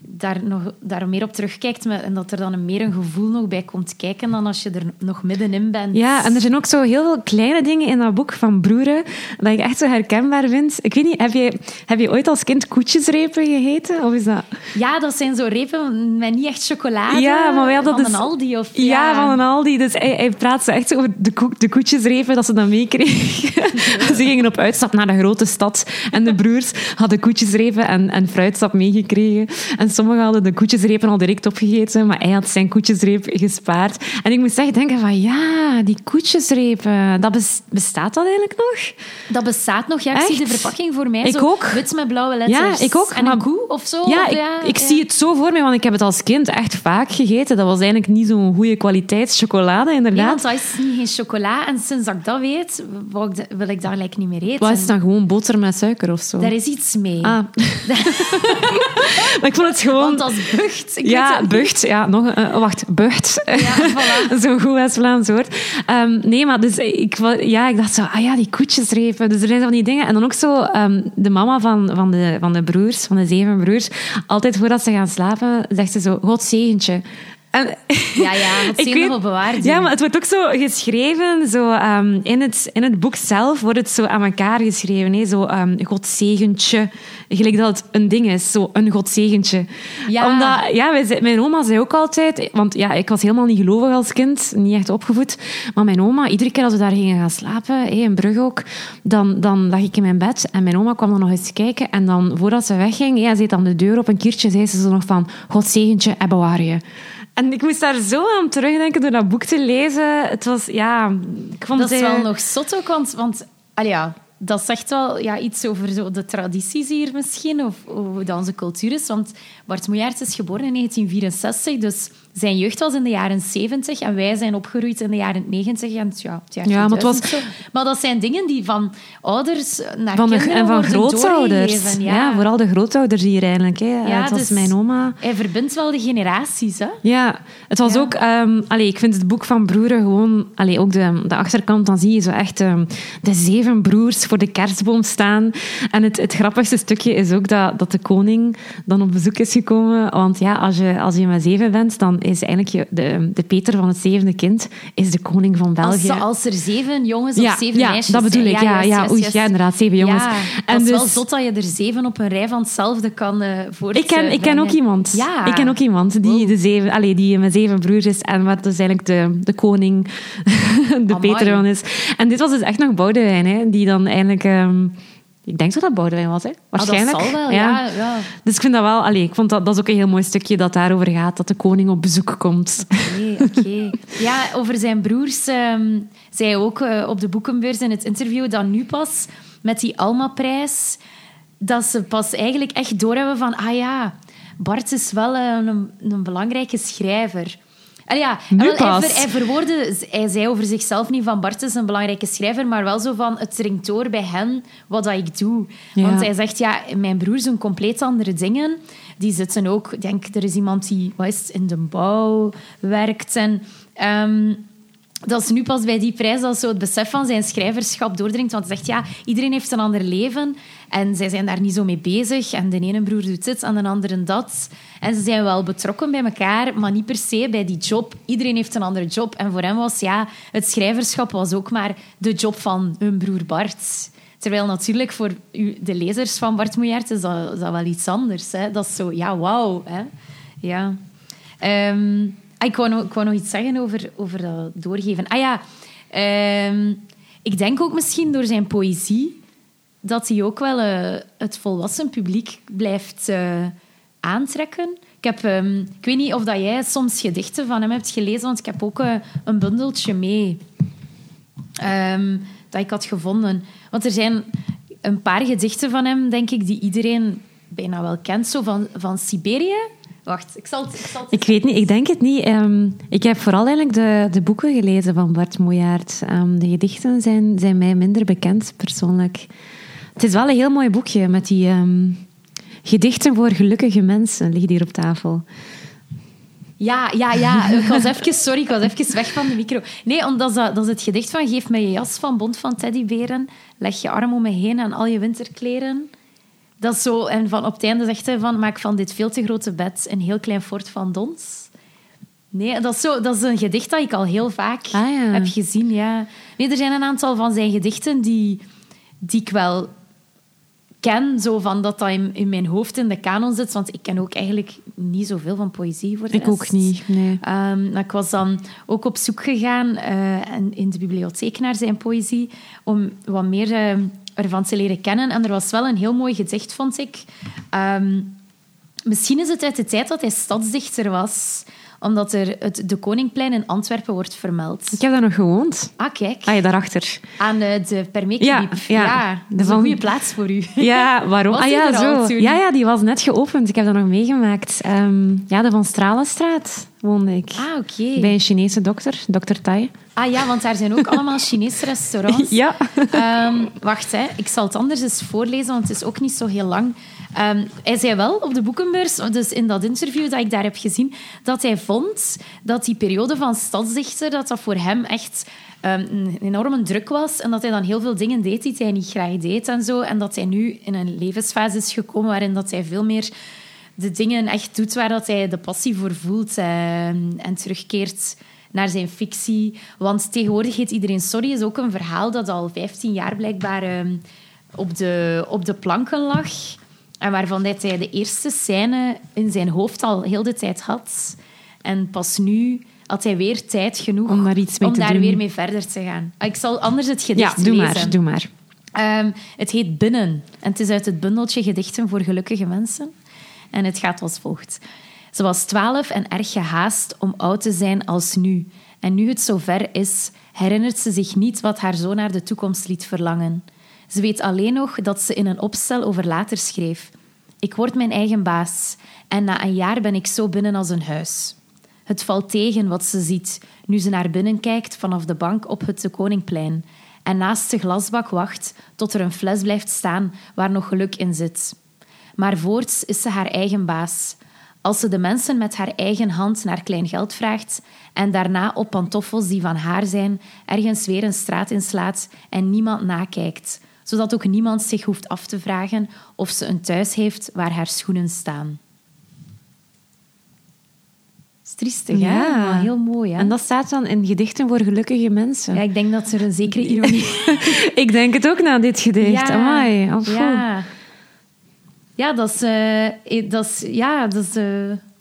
daar, nog, daar meer op terugkijkt en dat er dan een, meer een gevoel nog bij komt kijken dan als je er nog middenin bent. Ja, en er zijn ook zo heel veel kleine dingen in dat boek van Broeren dat ik echt zo herkenbaar vind. Ik weet niet, heb je, heb je ooit als kind koetjesrepen gegeten? Of is dat... Ja, dat zijn zo repen met niet echt chocolade Ja, maar wij hadden van dus- een Aldi. Of, Ja, van een Aldi. Dus hij, hij praat zo echt over de, koek, de koetjesrepen dat ze dan meekregen. ze gingen op uitstap naar de grote stad. En de broers hadden koetjesrepen en, en fruitsap meegekregen. En sommigen hadden de koetjesrepen al direct opgegeten, maar hij had zijn koetjesreep gespaard. En ik moest echt denken van, ja, die koetjesrepen, dat bes- bestaat dat eigenlijk nog? Dat bestaat nog. Ja, ik zie de verpakking voor mij. Ik zo ook. Wit met blauwe letters. Ja, ik ook, En maar- een koe of zo. Ja, of ik, ik ja. zie het zo voor me, want ik heb het als kind echt vaak gegeten. Dat was eigenlijk niet zo'n goede kwaliteit chocolade, inderdaad. want dat is niet geen chocola. En sinds dat ik dat weet, wou ik de- wil ik dat gelijk niet meer eten. Wat is dan gewoon boter met suiker of zo? Daar is iets mee. Ah. maar ik vond het het gewoon... Want dat is bucht. Ik Ja, bucht. Ja, nog eh, wacht, bucht. Ja, voilà. Zo'n goed West-Vlaams woord. Ehm, nee, maar dus ik, wa- ja, ik dacht zo, ah ja, die koetjesrepen. Dus er zijn van die dingen. En dan ook zo ehm, de mama van, van, de, van de broers, van de zeven broers, altijd voordat ze gaan slapen, zegt ze zo, God zegentje. En, Ja, ja, het Ik weet- nog bewaard. ja, maar het wordt ook zo geschreven. Zo, ehm, in, het, in het boek zelf wordt het zo aan elkaar geschreven. Hè? Zo, ehm godzegentje. Gelijk dat het een ding is. Zo, een godzegentje. Ja. Omdat, ja, wij, mijn oma zei ook altijd... Want ja, ik was helemaal niet gelovig als kind. Niet echt opgevoed. Maar mijn oma, iedere keer als we daar gingen gaan slapen, in Brugge ook, dan, dan lag ik in mijn bed. En mijn oma kwam dan nog eens kijken. En dan, voordat ze wegging, ja, ze deed dan de deur op een keertje, zei ze zo nog van... Godzegentje en bewaar je. En ik moest daar zo aan terugdenken door dat boek te lezen. Het was, ja... Ik vond Dat is wel nog zot ook, want, want allee, ja, dat zegt wel ja, iets over zo de tradities hier misschien, of dat onze cultuur is. Want Bart Moejaerts is geboren in 1964, dus zijn jeugd was in de jaren 70 en wij zijn opgegroeid in de jaren 90 en het, ja, het jaar Ja, maar het 2000 was-. Maar dat zijn dingen die van ouders naar van de, kinderen en van grootouders. Ja. vooral de grootouders hier eigenlijk. Hè. Ja, het was dus- mijn oma. Hij verbindt wel de generaties, hè? Ja, het was Ja. ook... ehm allee, ik vind het boek van Broeren gewoon... Allee, ook de, de achterkant, dan zie je zo echt ehm, de zeven broers voor de kerstboom staan. En het, het grappigste stukje is ook dat, dat de koning dan op bezoek is gekomen. Want ja, als je, als je met zeven bent, dan is eigenlijk de, de Peter van het zevende kind is de koning van België. Als, als er zeven jongens ja, of zeven ja, meisjes dat bedoel zijn. ik. Ja, ja, juist, oei, ja, inderdaad, zeven jongens. Ja, en is wel dus- zot dat je er zeven op een rij van hetzelfde kan eh voor Ik ken, ik ken ook iemand. Ja. Ik ken ook iemand die, Wow. de zeven, allee, die met zeven broers is en wat dus eigenlijk de, de koning, de Amai. Peter van is. En dit was dus echt nog Boudewijn, hè, die dan eigenlijk... ehm, ik denk dat dat Boudewijn was, hè? Waarschijnlijk. Ah, dat zal wel, ja. ja. Dus ik vind dat wel... Allee, ik vond dat, dat is ook een heel mooi stukje dat daarover gaat, dat de koning op bezoek komt. Oké, oké. Ja, over zijn broers ehm zei ook eh, op de boekenbeurs in het interview dat nu pas met die Alma-prijs, dat ze pas eigenlijk echt doorhebben van, ah ja, Bart is wel eh, een, een belangrijke schrijver. Allee, ja, Nu hij, ver- hij verwoordde, hij zei over zichzelf niet van Bart is een belangrijke schrijver, maar wel zo van het dringt door bij hen wat dat ik doe. Ja. Want hij zegt, ja, mijn broers doen compleet andere dingen. Die zitten ook, ik denk, er is iemand die wat is in de bouw werkt. En ehm, dat is nu pas bij die prijs dat zo het besef van zijn schrijverschap doordringt. Want hij zegt, ja, iedereen heeft een ander leven. En zij zijn daar niet zo mee bezig. En de ene broer doet dit en de andere dat. En ze zijn wel betrokken bij elkaar, maar niet per se bij die job. Iedereen heeft een andere job. En voor hem was, ja, het schrijverschap was ook maar de job van hun broer Bart. Terwijl natuurlijk voor u, de lezers van Bart Moejaert is dat, wel iets anders. Hè? Dat is zo, ja, wauw. Ja. Ehm, ah, ik, wou nog, iets zeggen over, over dat doorgeven. Ah ja, ehm, ik denk ook misschien door zijn poëzie dat hij ook wel eh, het volwassen publiek blijft eh, aantrekken. Ik, heb, ehm, ik weet niet of dat jij soms gedichten van hem hebt gelezen, want ik heb ook eh, een bundeltje mee ehm, dat ik had gevonden. Want er zijn een paar gedichten van hem, denk ik, die iedereen bijna wel kent. Zo van, van Siberië. Wacht, ik zal het... Ik zal het Ik weet niet, ik denk het niet. Ehm, ik heb vooral eigenlijk de, de boeken gelezen van Bart Moejaert. Ehm, de gedichten zijn, zijn mij minder bekend, persoonlijk. Het is wel een heel mooi boekje met die ehm, gedichten voor gelukkige mensen, ligt hier op tafel. Ja, ja, ja. Ik was even, sorry, ik was even weg van de micro. Nee, omdat dat, dat is het gedicht van Geef mij je jas van Bond van Teddyberen. Leg je arm om me heen aan al je winterkleren. Dat is zo, en van, op het einde zegt hij van... Maak van dit veel te grote bed een heel klein fort van dons. Nee, dat is, zo, dat is een gedicht dat ik al heel vaak Ah, ja. heb gezien. Ja. Nee, er zijn een aantal van zijn gedichten die, die ik wel ken, zo van dat dat in, in mijn hoofd in de kanon zit. Want ik ken ook eigenlijk niet zoveel van poëzie voor de Ik ook niet, nee. Ehm, ik was dan ook op zoek gegaan en in de bibliotheek naar zijn poëzie om wat meer eh, ervan te leren kennen. En er was wel een heel mooi gedicht, vond ik. Ehm, misschien is het uit de tijd dat hij stadsdichter was, omdat er het De Koningplein in Antwerpen wordt vermeld. Ik heb daar nog gewoond. Ah, kijk. Ah, ja, daarachter. Aan eh, de Permeekliep. Ja, ja. dat is een van- goede plaats voor u. Ja, waarom? Ah ja, zo. toen? Ja, ja, die was net geopend. Ik heb dat nog meegemaakt. Ehm, ja, de Van Stralenstraat woonde ik. Ah, oké. Bij een Chinese dokter, dokter Tai. Ah ja, want daar zijn ook allemaal Chinese restaurants. Ja. Ehm, wacht, hè. ik zal het anders eens voorlezen, want het is ook niet zo heel lang. Ehm, hij zei wel op de boekenbeurs, dus in dat interview dat ik daar heb gezien, dat hij vond dat die periode van stadsdichter, dat dat voor hem echt um, een enorme druk was en dat hij dan heel veel dingen deed die hij niet graag deed en zo. En dat hij nu in een levensfase is gekomen waarin dat hij veel meer de dingen echt doet waar dat hij de passie voor voelt ehm, en terugkeert naar zijn fictie. Want tegenwoordig heet Iedereen Sorry is ook een verhaal dat al 15 jaar blijkbaar ehm, op, de, op de planken lag. En waarvan hij de eerste scène in zijn hoofd al heel de tijd had. En pas nu had hij weer tijd genoeg om daar, iets mee om te daar doen. weer mee verder te gaan. Ik zal anders het gedicht Ja, doe lezen. maar, doe maar. Ehm, het heet Binnen en het is uit het bundeltje Gedichten voor Gelukkige Mensen. En het gaat als volgt. Ze was twaalf en erg gehaast om oud te zijn als nu. En nu het zover is, herinnert ze zich niet wat haar zo naar de toekomst liet verlangen. Ze weet alleen nog dat ze in een opstel over later schreef. Ik word mijn eigen baas en na een jaar ben ik zo binnen als een huis. Het valt tegen wat ze ziet nu ze naar binnen kijkt vanaf de bank op het de Koningplein en naast de glasbak wacht tot er een fles blijft staan waar nog geluk in zit. Maar voorts is ze haar eigen baas. Als ze de mensen met haar eigen hand naar klein geld vraagt en daarna op pantoffels die van haar zijn ergens weer een straat inslaat en niemand nakijkt, zodat ook niemand zich hoeft af te vragen of ze een thuis heeft waar haar schoenen staan. Het is triestig, hè? Ja. Maar heel mooi, hè? En dat staat dan in gedichten voor gelukkige mensen. Ja, ik denk dat er een zekere ironie... Ik denk het ook na dit gedicht. Amai, oh, ja. ja, dat is... eh, dat is ja, dat is... eh,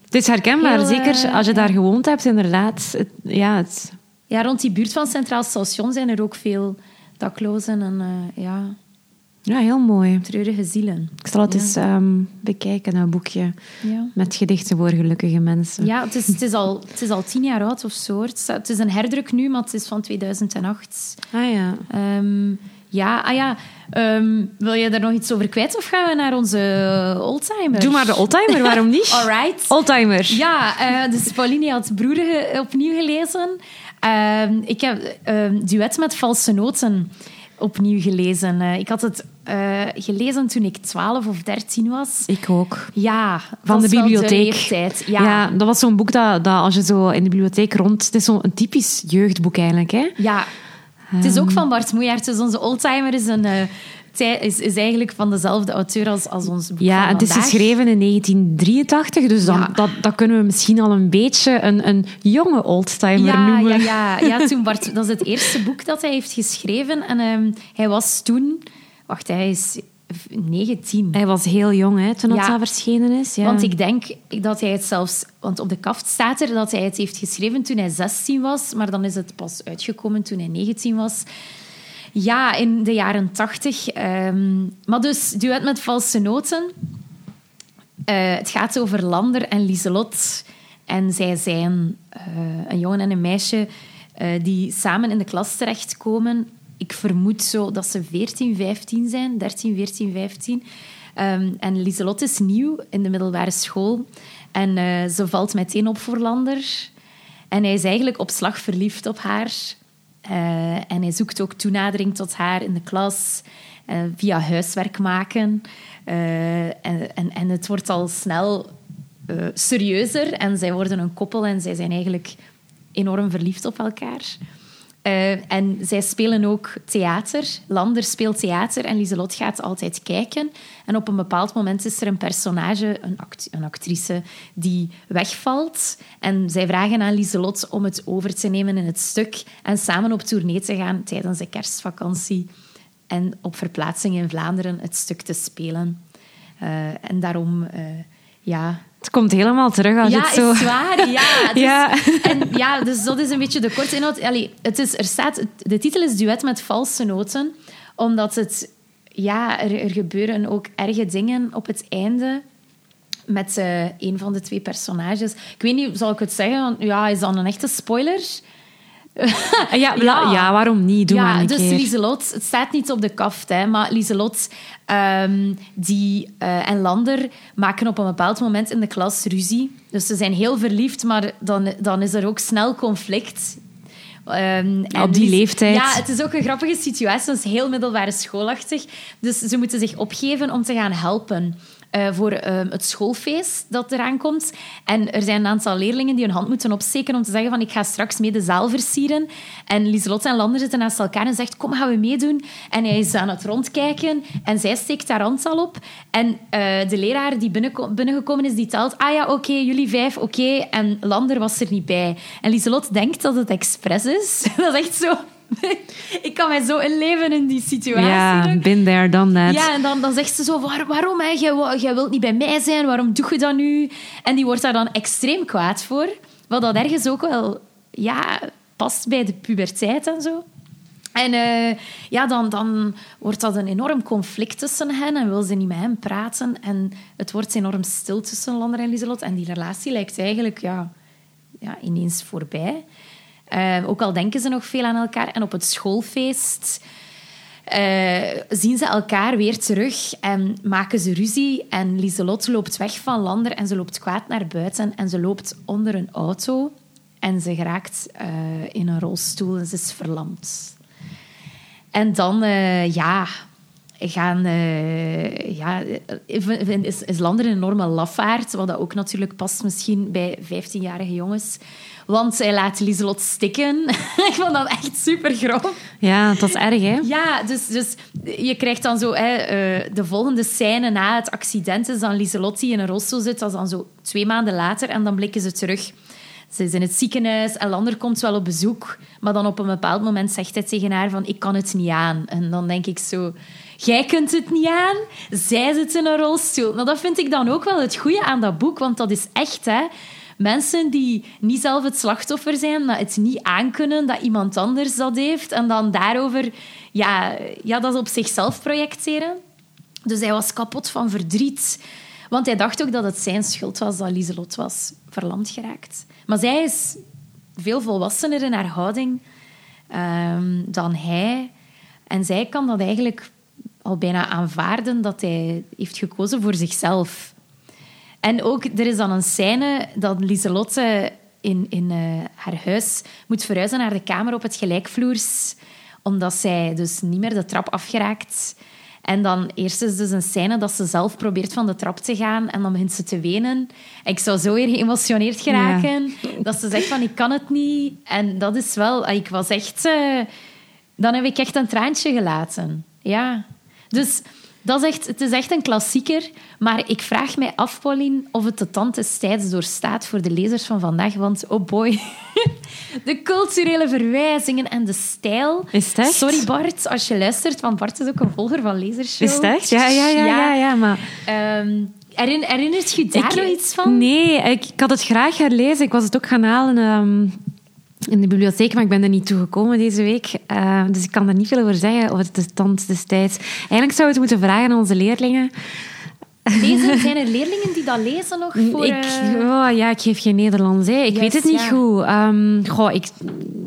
Het is herkenbaar, Heel, zeker eh, als je ja. daar gewoond hebt, inderdaad. Het- ja, het, ja, rond die buurt van Centraal Station zijn er ook veel daklozen en eh, ja, ja, heel mooi. treurige zielen. Ik zal het Ja. eens ehm, bekijken, een boekje Ja. met gedichten voor gelukkige mensen. Ja, het is, het, is al, het is al tien jaar oud of zo. Het is, een herdruk nu, maar het is van 2008. Ah ja. Ehm, ja, ah ja. Ehm, wil je daar nog iets over kwijt of gaan we naar onze oldtimer? Doe maar de oldtimer, waarom niet? Alright. Oldtimer. Ja, eh, dus Pauline had Broeder opnieuw gelezen. Ehm, ik heb ehm, Duet met valse noten opnieuw gelezen. Eh, ik had het eh, gelezen toen ik 12 of 13 was. Ik ook. Ja, Van de bibliotheek. leeftijd. Ja. Ja, dat was zo'n boek dat, dat als je zo in de bibliotheek rond... Het is zo'n typisch jeugdboek eigenlijk, hè? ja. Het is ook van Bart Moejaert. Dus onze oldtimer is, een, eh, is, is eigenlijk van dezelfde auteur als, als ons boek Ja, van het is geschreven in 1983, dus dan, Ja. dat, dat kunnen we misschien al een beetje een, een jonge oldtimer ja, noemen. Ja, ja, ja toen Bart, dat is het eerste boek dat hij heeft geschreven. En ehm, hij was toen... Wacht, hij is 19. Hij was heel jong hè, toen dat, Ja. dat verschenen is. Ja. Want ik denk dat hij het zelfs... Want op de kaft staat er dat hij het heeft geschreven toen hij 16 was. Maar dan is het pas uitgekomen toen hij 19 was. Ja, in de jaren 80. ehm, maar dus, duet met valse noten. Eh, het gaat over Lander en Lieselot. En zij zijn eh, een jongen en een meisje eh, die samen in de klas terechtkomen. Ik vermoed zo dat ze 14, 15 zijn. 13, 14, 15. Ehm, en Lieselot is nieuw in de middelbare school. En ze valt meteen op voor Lander. En hij is eigenlijk op slag verliefd op haar. Eh, en hij zoekt ook toenadering tot haar in de klas eh, via huiswerk maken. Eh, en, en, en het wordt al snel serieuzer en zij worden een koppel en zij zijn eigenlijk enorm verliefd op elkaar. Eh, en zij spelen ook theater. Lander speelt theater en Lieselot gaat altijd kijken. En op een bepaald moment is er een personage, een, een actrice, die wegvalt. En zij vragen aan Lieselot om het over te nemen in het stuk en samen op tournee te gaan tijdens de kerstvakantie. En op verplaatsing in Vlaanderen het stuk te spelen. Eh, en daarom, eh, ja, Het komt helemaal terug als je ja, het zo... is waar. Ja, dus, Ja. En, ja, dus dat is een beetje de korte inhoud. Allee, het is, er staat, de titel is Duet met valse noten, omdat het... Ja, er, er gebeuren ook erge dingen op het einde met eh, een van de twee personages. Ik weet niet, zal ik het zeggen? Want, ja, is dat een echte spoiler? Ja, la- ja. waarom niet? Doe ja, maar een dus keer. Lieselot, het staat niet op de kaft, hè, maar Lieselot ehm, die, eh, en Lander maken op een bepaald moment in de klas ruzie. Dus ze zijn heel verliefd, maar dan, dan is er ook snel conflict. Ehm, Op die Lies- leeftijd. Ja, het is ook een grappige situatie. Het is heel middelbare schoolachtig. Dus ze moeten zich opgeven om te gaan helpen. Eh, voor ehm, het schoolfeest dat eraan komt. En er zijn een aantal leerlingen die hun hand moeten opsteken om te zeggen van ik ga straks mee de zaal versieren. En Lieselotte en Lander zitten naast elkaar en zegt kom, gaan we meedoen. En hij is aan het rondkijken en zij steekt haar hand al op. En eh, de leraar die binnengekomen is, die telt ah ja, oké, jullie vijf, oké. En Lander was er niet bij. En Lieselotte denkt dat het expres is. dat is echt zo... ik kan mij zo inleven in die situatie. Ja, been there, done that. Ja, en dan, dan zegt ze zo, Waar, waarom? Hè? Jij, jij wilt niet bij mij zijn, waarom doe je dat nu? En die wordt daar dan extreem kwaad voor. Wat dat ergens ook wel ja, past bij de puberteit en zo. En uh, ja, dan, dan wordt dat een enorm conflict tussen hen en wil ze niet met hem praten. En het wordt enorm stil tussen Lander en Lieselot. En die relatie lijkt eigenlijk ja, ja, ineens voorbij. Uh, ook al denken ze nog veel aan elkaar. En op het schoolfeest uh, zien ze elkaar weer terug en maken ze ruzie. En Lieselot loopt weg van Lander en ze loopt kwaad naar buiten. En ze loopt onder een auto en ze geraakt uh, in een rolstoel en ze is verlamd. En dan, ja, gaan, ja, is, is Lander een enorme lafaard, wat dat ook natuurlijk past misschien bij 15-jarige jongens. Want zij laat Lieselot stikken. ik vond dat echt super grof. Ja, dat is erg, hè? Ja, dus, dus je krijgt dan zo... Hè, uh, de volgende scène na het accident is dan Lieselot die in een rolstoel zit. Dat is dan zo twee maanden later. En dan blikken ze terug. Ze is in het ziekenhuis en Lander komt wel op bezoek. Maar dan op een bepaald moment zegt hij tegen haar van... Ik kan het niet aan. En dan denk ik zo... Jij kunt het niet aan, zij zit in een rolstoel. Nou, dat vind ik dan ook wel het goede aan dat boek. Want dat is echt, hè mensen die niet zelf het slachtoffer zijn, dat het niet aankunnen dat iemand anders dat heeft en dan daarover ja, ja, dat op zichzelf projecteren. Dus hij was kapot van verdriet. Want hij dacht ook dat het zijn schuld was dat Lieselot was verlamd geraakt. Maar zij is veel volwassener in haar houding um, dan hij. En zij kan dat eigenlijk al bijna aanvaarden dat hij heeft gekozen voor zichzelf. En ook, er is dan een scène dat Lieselotte in, in uh, haar huis moet verhuizen naar de kamer op het gelijkvloers, omdat zij dus niet meer de trap afgeraakt. En dan eerst is dus een scène dat ze zelf probeert van de trap te gaan en dan begint ze te wenen. ik zou zo weer geëmotioneerd geraken dat ze zegt van ik kan het niet. En dat is wel... Ik was echt... Uh, dan heb ik echt een traantje gelaten. Ja. Dus dat is echt, het is echt een klassieker. Maar ik vraag mij af, Pauline, of het de tand des tijds doorstaat voor de lezers van vandaag. Want, oh boy, de culturele verwijzingen en de stijl. Is het echt? Sorry Bart, als je luistert, want Bart is ook een volger van Lasershow. Is het echt? Ja, ja, ja. ja, ja, maar... Um, herinnert je daar nog iets van? Nee, ik, ik, had het graag herlezen. Ik was het ook gaan halen... Um in de bibliotheek, maar ik ben er niet toe gekomen deze week. Uh, dus ik kan er niet veel over zeggen over de stand destijds. Eigenlijk zou het moeten vragen aan onze leerlingen. Lezen, zijn er leerlingen die dat lezen nog voor... Ik, oh, ja, ik geef geen Nederlands. Hè. Ik weet het niet goed. Um, goh, ik,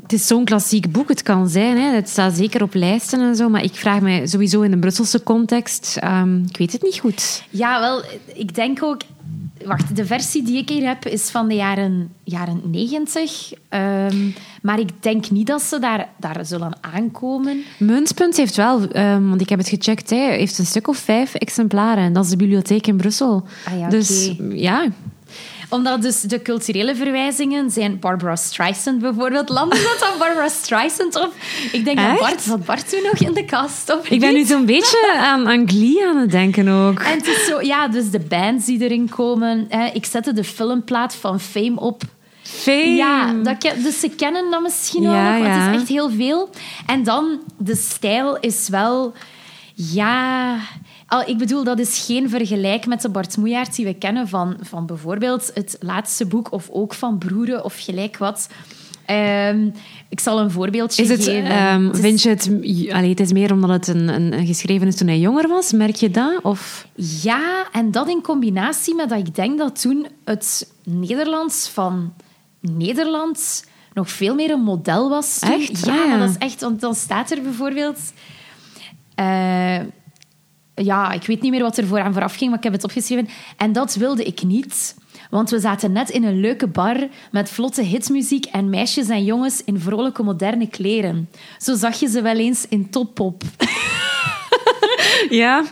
het is zo'n klassiek boek, het kan zijn. Hè. Het staat zeker op lijsten en zo. Maar ik vraag me sowieso in de Brusselse context... Um, ik weet het niet goed. Ja, wel, ik denk ook wacht, de versie die ik hier heb is van de jaren, jaren 90. Ehm, maar ik denk niet dat ze daar, daar zullen aankomen. Muntpunt heeft wel, um, want ik heb het gecheckt, hij heeft een stuk of vijf exemplaren. Dat is de bibliotheek in Brussel. Ah ja, dus ja, omdat dus de culturele verwijzingen zijn Barbara Streisand bijvoorbeeld. Landen dat dan Barbara Streisand of... Ik denk dat Bart, dat Bart toen nog in de kast of Ik ben nu zo'n beetje aan, aan Glee aan het denken ook. En het is zo... Ja, dus de bands die erin komen. Ik zette de filmplaat van Fame op. Fame. Ja, dat, dus ze kennen dat misschien ja, nog, ja. het is echt heel veel. En dan, de stijl is wel... Ja, ik bedoel, dat is geen vergelijk met de Bart Moejaert die we kennen van, van bijvoorbeeld het laatste boek of ook van Broeren of gelijk wat. Um, ik zal een voorbeeldje is het, geven. Um, vind je het... Allee, het is meer omdat het een, een, geschreven is toen hij jonger was. Merk je dat? Of? Ja, en dat in combinatie met dat ik denk dat toen het Nederlands van Nederland nog veel meer een model was. Echt? Ja, ah, dat is echt... Want dan staat er bijvoorbeeld... Uh, ja, ik weet niet meer wat er vooraan vooraf ging, maar ik heb het opgeschreven. En dat wilde ik niet. Want we zaten net in een leuke bar met vlotte hitmuziek en meisjes en jongens in vrolijke moderne kleren. Zo zag je ze wel eens in toppop. ja.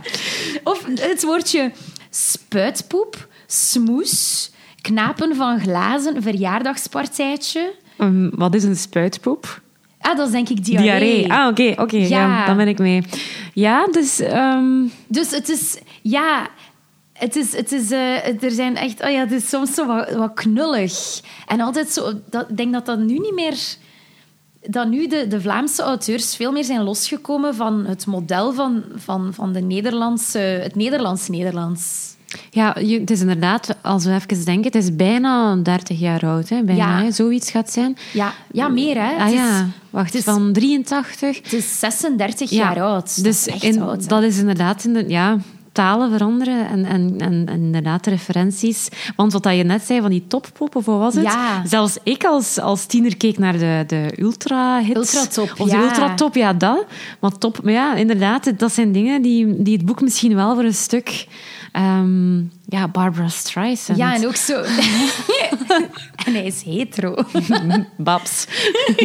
Of het woordje spuitpoep, smoes, knapen van glazen, verjaardagspartijtje. Um, wat is een spuitpoep? Ah, dat is denk ik diarree. Diarree. Ah, oké, oké. ja. Ja. dan ben ik mee. Ja, dus... ehm, Dus het is, ja, het is, het is, eh, er zijn echt, oh ja, het is soms zo wat, wat knullig. En altijd zo, dat, ik denk dat dat nu niet meer, dat nu de, de Vlaamse auteurs veel meer zijn losgekomen van het model van, van, van de Nederlandse, het Nederlands-Nederlands. Ja, je- het is inderdaad, als we even denken, het is bijna 30 jaar oud. Hè? Bijna, Ja. hè, zoiets gaat zijn. Ja, ja, meer hè. Ah het, is, ja, wacht, is- van 83. het is 36 Ja, jaar oud. Dus dat is echt in- oud. hè. dat is inderdaad, in de, ja, talen veranderen en, en, en, en inderdaad de referenties. Want wat dat je net zei van die toppop, of wat was het? Ja. Zelfs ik als, als tiener keek naar de, de ultra-hits. Ultratop, Of de ja. ultratop, ja, dat. Maar top, maar ja, inderdaad, dat zijn dingen die, die het boek misschien wel voor een stuk... ehm, ja, Barbara Streisand. Ja, en ook zo... en hij is hetero. Babs.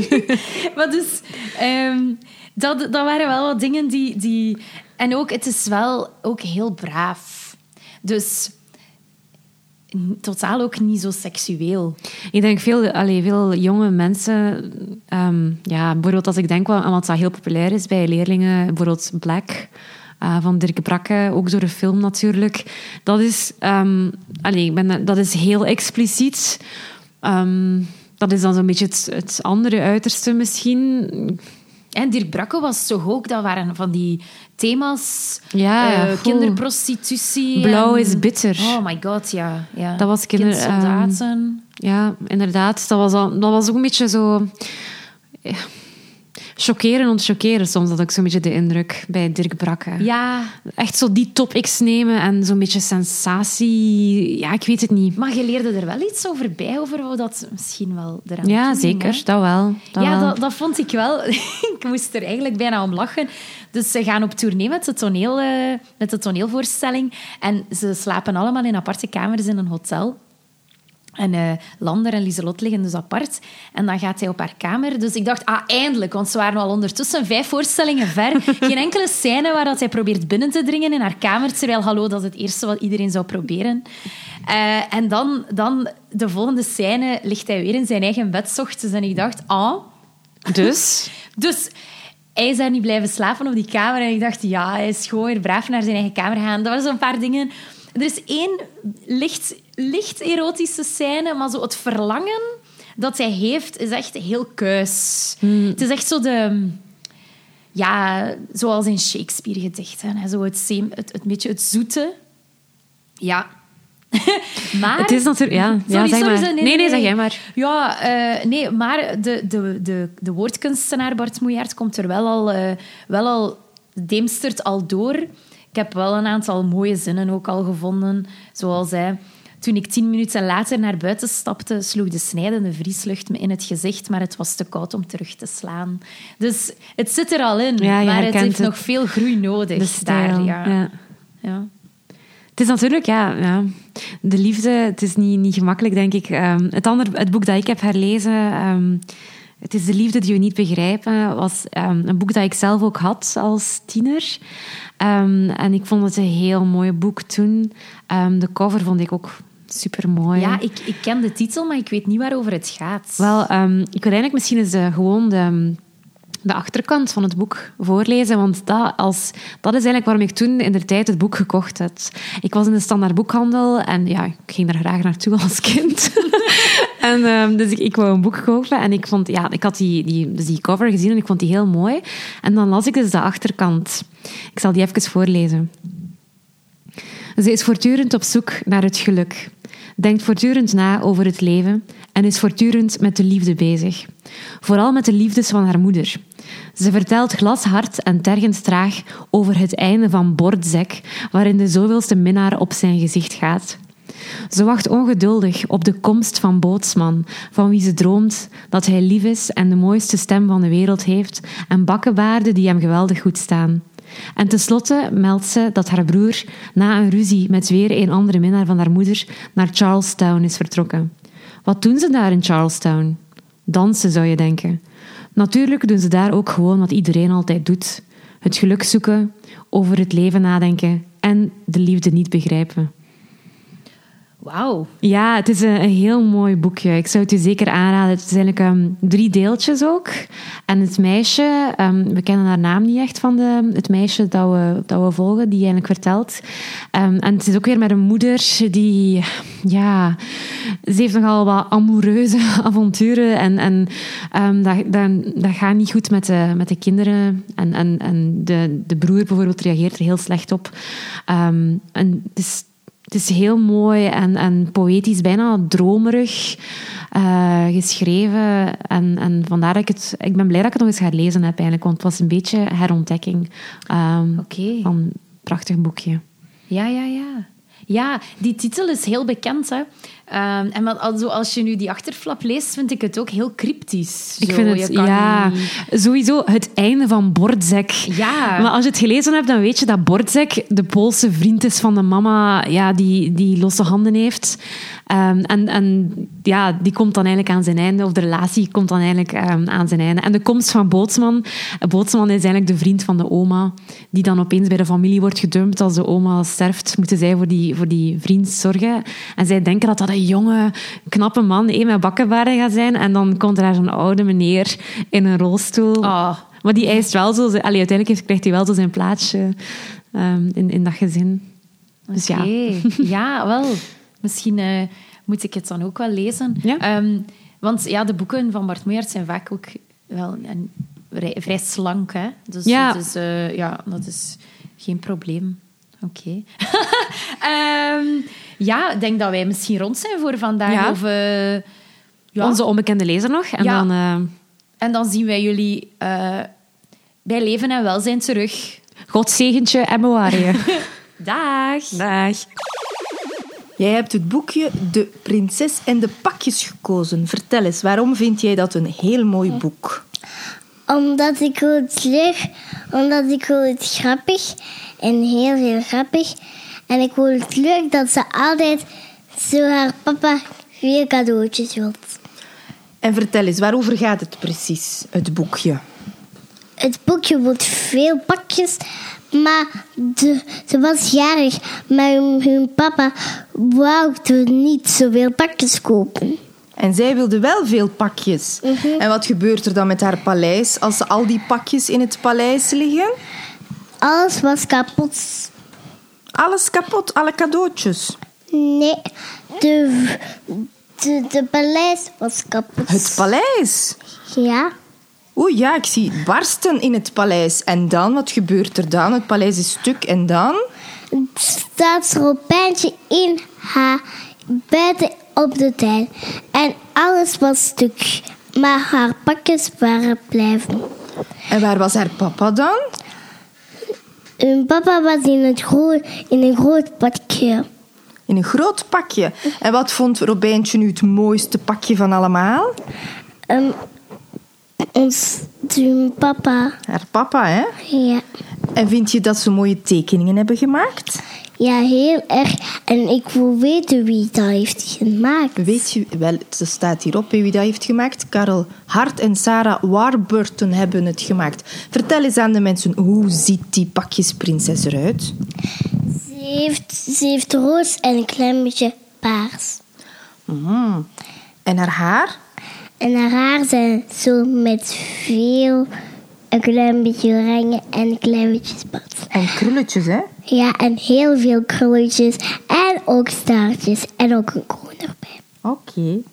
Maar dus, ehm, dat, dat waren wel wat dingen die, die... En ook, het is wel ook heel braaf. Dus totaal ook niet zo seksueel. Ik denk veel, allee, veel jonge mensen, ehm, ja, bijvoorbeeld als ik denk aan wat dat heel populair is bij leerlingen, bijvoorbeeld Black eh, van Dirk Brakke, ook door een film natuurlijk. Dat is, allee, ik dat is heel expliciet. Ehm, dat is dan zo'n beetje het andere uiterste misschien. En Dirk Brakke was toch ook... Dat waren van die thema's... Ja, eh, kinderprostitutie. Blauw en- is bitter. Oh my god, ja. ja. Dat was kinder- Kindsoldaten. Ja, inderdaad. Dat was, al, dat was ook een beetje zo... ja, Chockeren ontchockeren soms, had ik zo'n beetje de indruk bij Dirk Brakke. ja, Echt zo die topics nemen en zo'n beetje sensatie. Ja, ik weet het niet. maar je leerde er wel iets over bij, over hoe dat misschien wel eraan Ja, zeker. hè? Dat wel. Dat ja, wel. dat, dat vond ik wel. ik moest er eigenlijk bijna om lachen. Dus ze gaan op tournee met de, toneel, eh, met de toneelvoorstelling. En ze slapen allemaal in aparte kamers in een hotel. En eh, Lander en Lieselot liggen dus apart. En dan gaat hij op haar kamer. Dus ik dacht, ah, eindelijk. Want ze waren al ondertussen vijf voorstellingen ver. Geen enkele scène waar dat hij probeert binnen te dringen in haar kamer. Terwijl, hallo, dat is het eerste wat iedereen zou proberen. Eh, en dan, dan, de volgende scène, ligt hij weer in zijn eigen bed ochtends. En ik dacht, ah... Dus... Dus hij is daar niet blijven slapen op die kamer. En ik dacht, ja, hij is gewoon weer braaf naar zijn eigen kamer gegaan. Dat waren zo'n paar dingen. Er is één licht, licht erotische scène, maar zo het verlangen dat hij heeft, is echt heel kuis. Het is echt zo de... Ja, zoals in Shakespeare-gedichten. hè, Zo het, zeem- het, het beetje het zoete. Ja. maar... Het is natuurlijk... Ja, ja Sorry, zeg sorry, maar. sorry, Nee, nee, zeg jij maar. Ja, eh, nee, maar de, de, de, de woordkunstenaar Bart Moejaert komt er wel al, eh, wel al, deemstert al door. Ik heb wel een aantal mooie zinnen ook al gevonden, zoals hij... Toen ik tien minuten later naar buiten stapte, sloeg de snijdende vrieslucht me in het gezicht, maar het was te koud om terug te slaan. Dus het zit er al in, Ja, maar het heeft het. nog veel groei nodig. Daar, ja. ja. Ja. Het is natuurlijk, ja, ja, de liefde, het is niet, niet gemakkelijk, denk ik. Ehm, het, andere, het boek dat ik heb herlezen, ehm, Het is de liefde die we niet begrijpen, was ehm, een boek dat ik zelf ook had als tiener. Ehm, en ik vond het een heel mooi boek toen. Ehm, de cover vond ik ook super mooi. Ja, ik, ik ken de titel, maar ik weet niet waarover het gaat. Wel, ik wil eigenlijk misschien eens eh, gewoon de, de achterkant van het boek voorlezen. Want dat, als, dat is eigenlijk waarom ik toen in de tijd het boek gekocht heb. Ik was in de standaard boekhandel en ja, ik ging daar graag naartoe als kind. en, ehm, dus ik, wou een boek kopen en ik, vond, ja, ik had die, die, dus die cover gezien en ik vond die heel mooi. En dan las ik dus de achterkant. Ik zal die even voorlezen. Ze is voortdurend op zoek naar het geluk, denkt voortdurend na over het leven en is voortdurend met de liefde bezig. Vooral met de liefdes van haar moeder. Ze vertelt glashard en tergend traag over het einde van Bordzek, waarin de zoveelste minnaar op zijn gezicht gaat. Ze wacht ongeduldig op de komst van Bootsman, van wie ze droomt dat hij lief is en de mooiste stem van de wereld heeft en bakkenbaarden die hem geweldig goed staan. En tenslotte meldt ze dat haar broer na een ruzie met weer een andere minnaar van haar moeder naar Charlestown is vertrokken. Wat doen ze daar in Charlestown? Dansen, zou je denken. Natuurlijk doen ze daar ook gewoon wat iedereen altijd doet: het geluk zoeken, over het leven nadenken en de liefde niet begrijpen. Wauw. Ja, het is een, heel mooi boekje. Ik zou het je zeker aanraden. Het is eigenlijk um, drie deeltjes ook. En het meisje, um, we kennen haar naam niet echt van de, het meisje dat we, dat we volgen, die eigenlijk vertelt. Um, en het is ook weer met een moeder die, ja, ze heeft nogal wat amoureuze avonturen. En, en dat, dat, dat gaat niet goed met de, met de kinderen. En, en, en de, de broer bijvoorbeeld reageert er heel slecht op. en het is het is heel mooi en, en poëtisch, bijna dromerig uh, geschreven. En, en vandaar dat ik het... Ik ben blij dat ik het nog eens ga lezen heb, eigenlijk. Want het was een beetje herontdekking um, okay. van een prachtig boekje. Ja, ja, ja. Ja, die titel is heel bekend. Hè? Um, en wat, also, als je nu die achterflap leest, vind ik het ook heel cryptisch. Ik vind het, ja, niet... sowieso het einde van Bordzek. Ja. Maar als je het gelezen hebt, dan weet je dat Bordzek de Poolse vriend is van de mama ja, die, die losse handen heeft. Um, en, en ja, die komt dan eigenlijk aan zijn einde, of de relatie komt dan eigenlijk um, aan zijn einde. En de komst van Bootsman. Bootsman is eigenlijk de vriend van de oma, die dan opeens bij de familie wordt gedumpt. Als de oma sterft, moeten zij voor die, voor die vriend zorgen. En zij denken dat dat jonge, knappe man met bakkenbaren gaat zijn. En dan komt er daar zo'n oude meneer in een rolstoel. Oh. Maar die eist wel zo... Allee, uiteindelijk krijgt hij wel zo zijn plaatsje um, in, in dat gezin. Dus okay. ja. ja, wel. Misschien uh, moet ik het dan ook wel lezen. Ja? Um, want ja, de boeken van Bart Moejaert zijn vaak ook wel een, vrij, vrij, slank. Hè? Dus, ja. Dus, uh, ja, dat is geen probleem. Oké. Okay. um, ja, ik denk dat wij misschien rond zijn voor vandaag. Ja. Of, uh, ja. Onze onbekende lezer nog. En, ja. dan, uh... en dan zien wij jullie uh, bij Leven en Welzijn terug. God zegentje en bewaar. Dag. Dag. Jij hebt het boekje De Prinses en de Pakjes gekozen. Vertel eens, waarom vind jij dat een heel mooi boek? Omdat ik het leuk, omdat ik het grappig en heel heel grappig. En ik vond het leuk dat ze altijd zo haar papa weer cadeautjes wilt. En vertel eens, waarover gaat het precies, het boekje? Het boekje wordt veel pakjes, maar de, ze was jarig, maar hun papa wou niet zoveel pakjes kopen. En zij wilde wel veel pakjes. Mm -hmm. En wat gebeurt er dan met haar paleis als ze al die pakjes in het paleis liggen? Alles was kapot. Alles kapot, alle cadeautjes? Nee, de, de, de paleis was kapot. Het paleis? Ja. Oeh ja, ik zie barsten in het paleis. En dan, wat gebeurt er dan? Het paleis is stuk en dan? staat Robijntje in haar bed op de tuin. En alles was stuk. Maar haar pakjes waren blijven. En waar was haar papa dan? Hun papa was in, het groot, in een groot pakje. In een groot pakje. En wat vond Robijntje nu het mooiste pakje van allemaal? Um, ons papa. Haar papa, hè? Ja. En vind je dat ze mooie tekeningen hebben gemaakt? Ja, heel erg. En ik wil weten wie dat heeft gemaakt. Weet je, wel, ze staat hierop wie dat heeft gemaakt. Karel Hart en Sarah Warburton hebben het gemaakt. Vertel eens aan de mensen, hoe ziet die pakjesprinses eruit? Ze heeft, ze heeft roos en een klein beetje paars. Mm. En haar haar? En haar haar zijn zo met veel, een klein beetje oranje en een klein beetje zwart. En krulletjes, hè? Ja, en heel veel krulletjes en ook staartjes en ook een kroon erbij. Oké. Okay.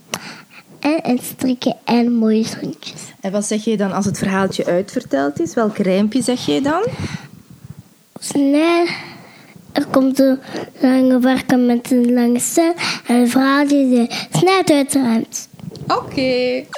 En, en strikken en mooie rondjes. En wat zeg je dan als het verhaaltje uitverteld is? Welk rijmpje zeg je dan? Snel. Er komt een lange varken met een lange stem en het verhaaltje is snel uitruimt. Okay.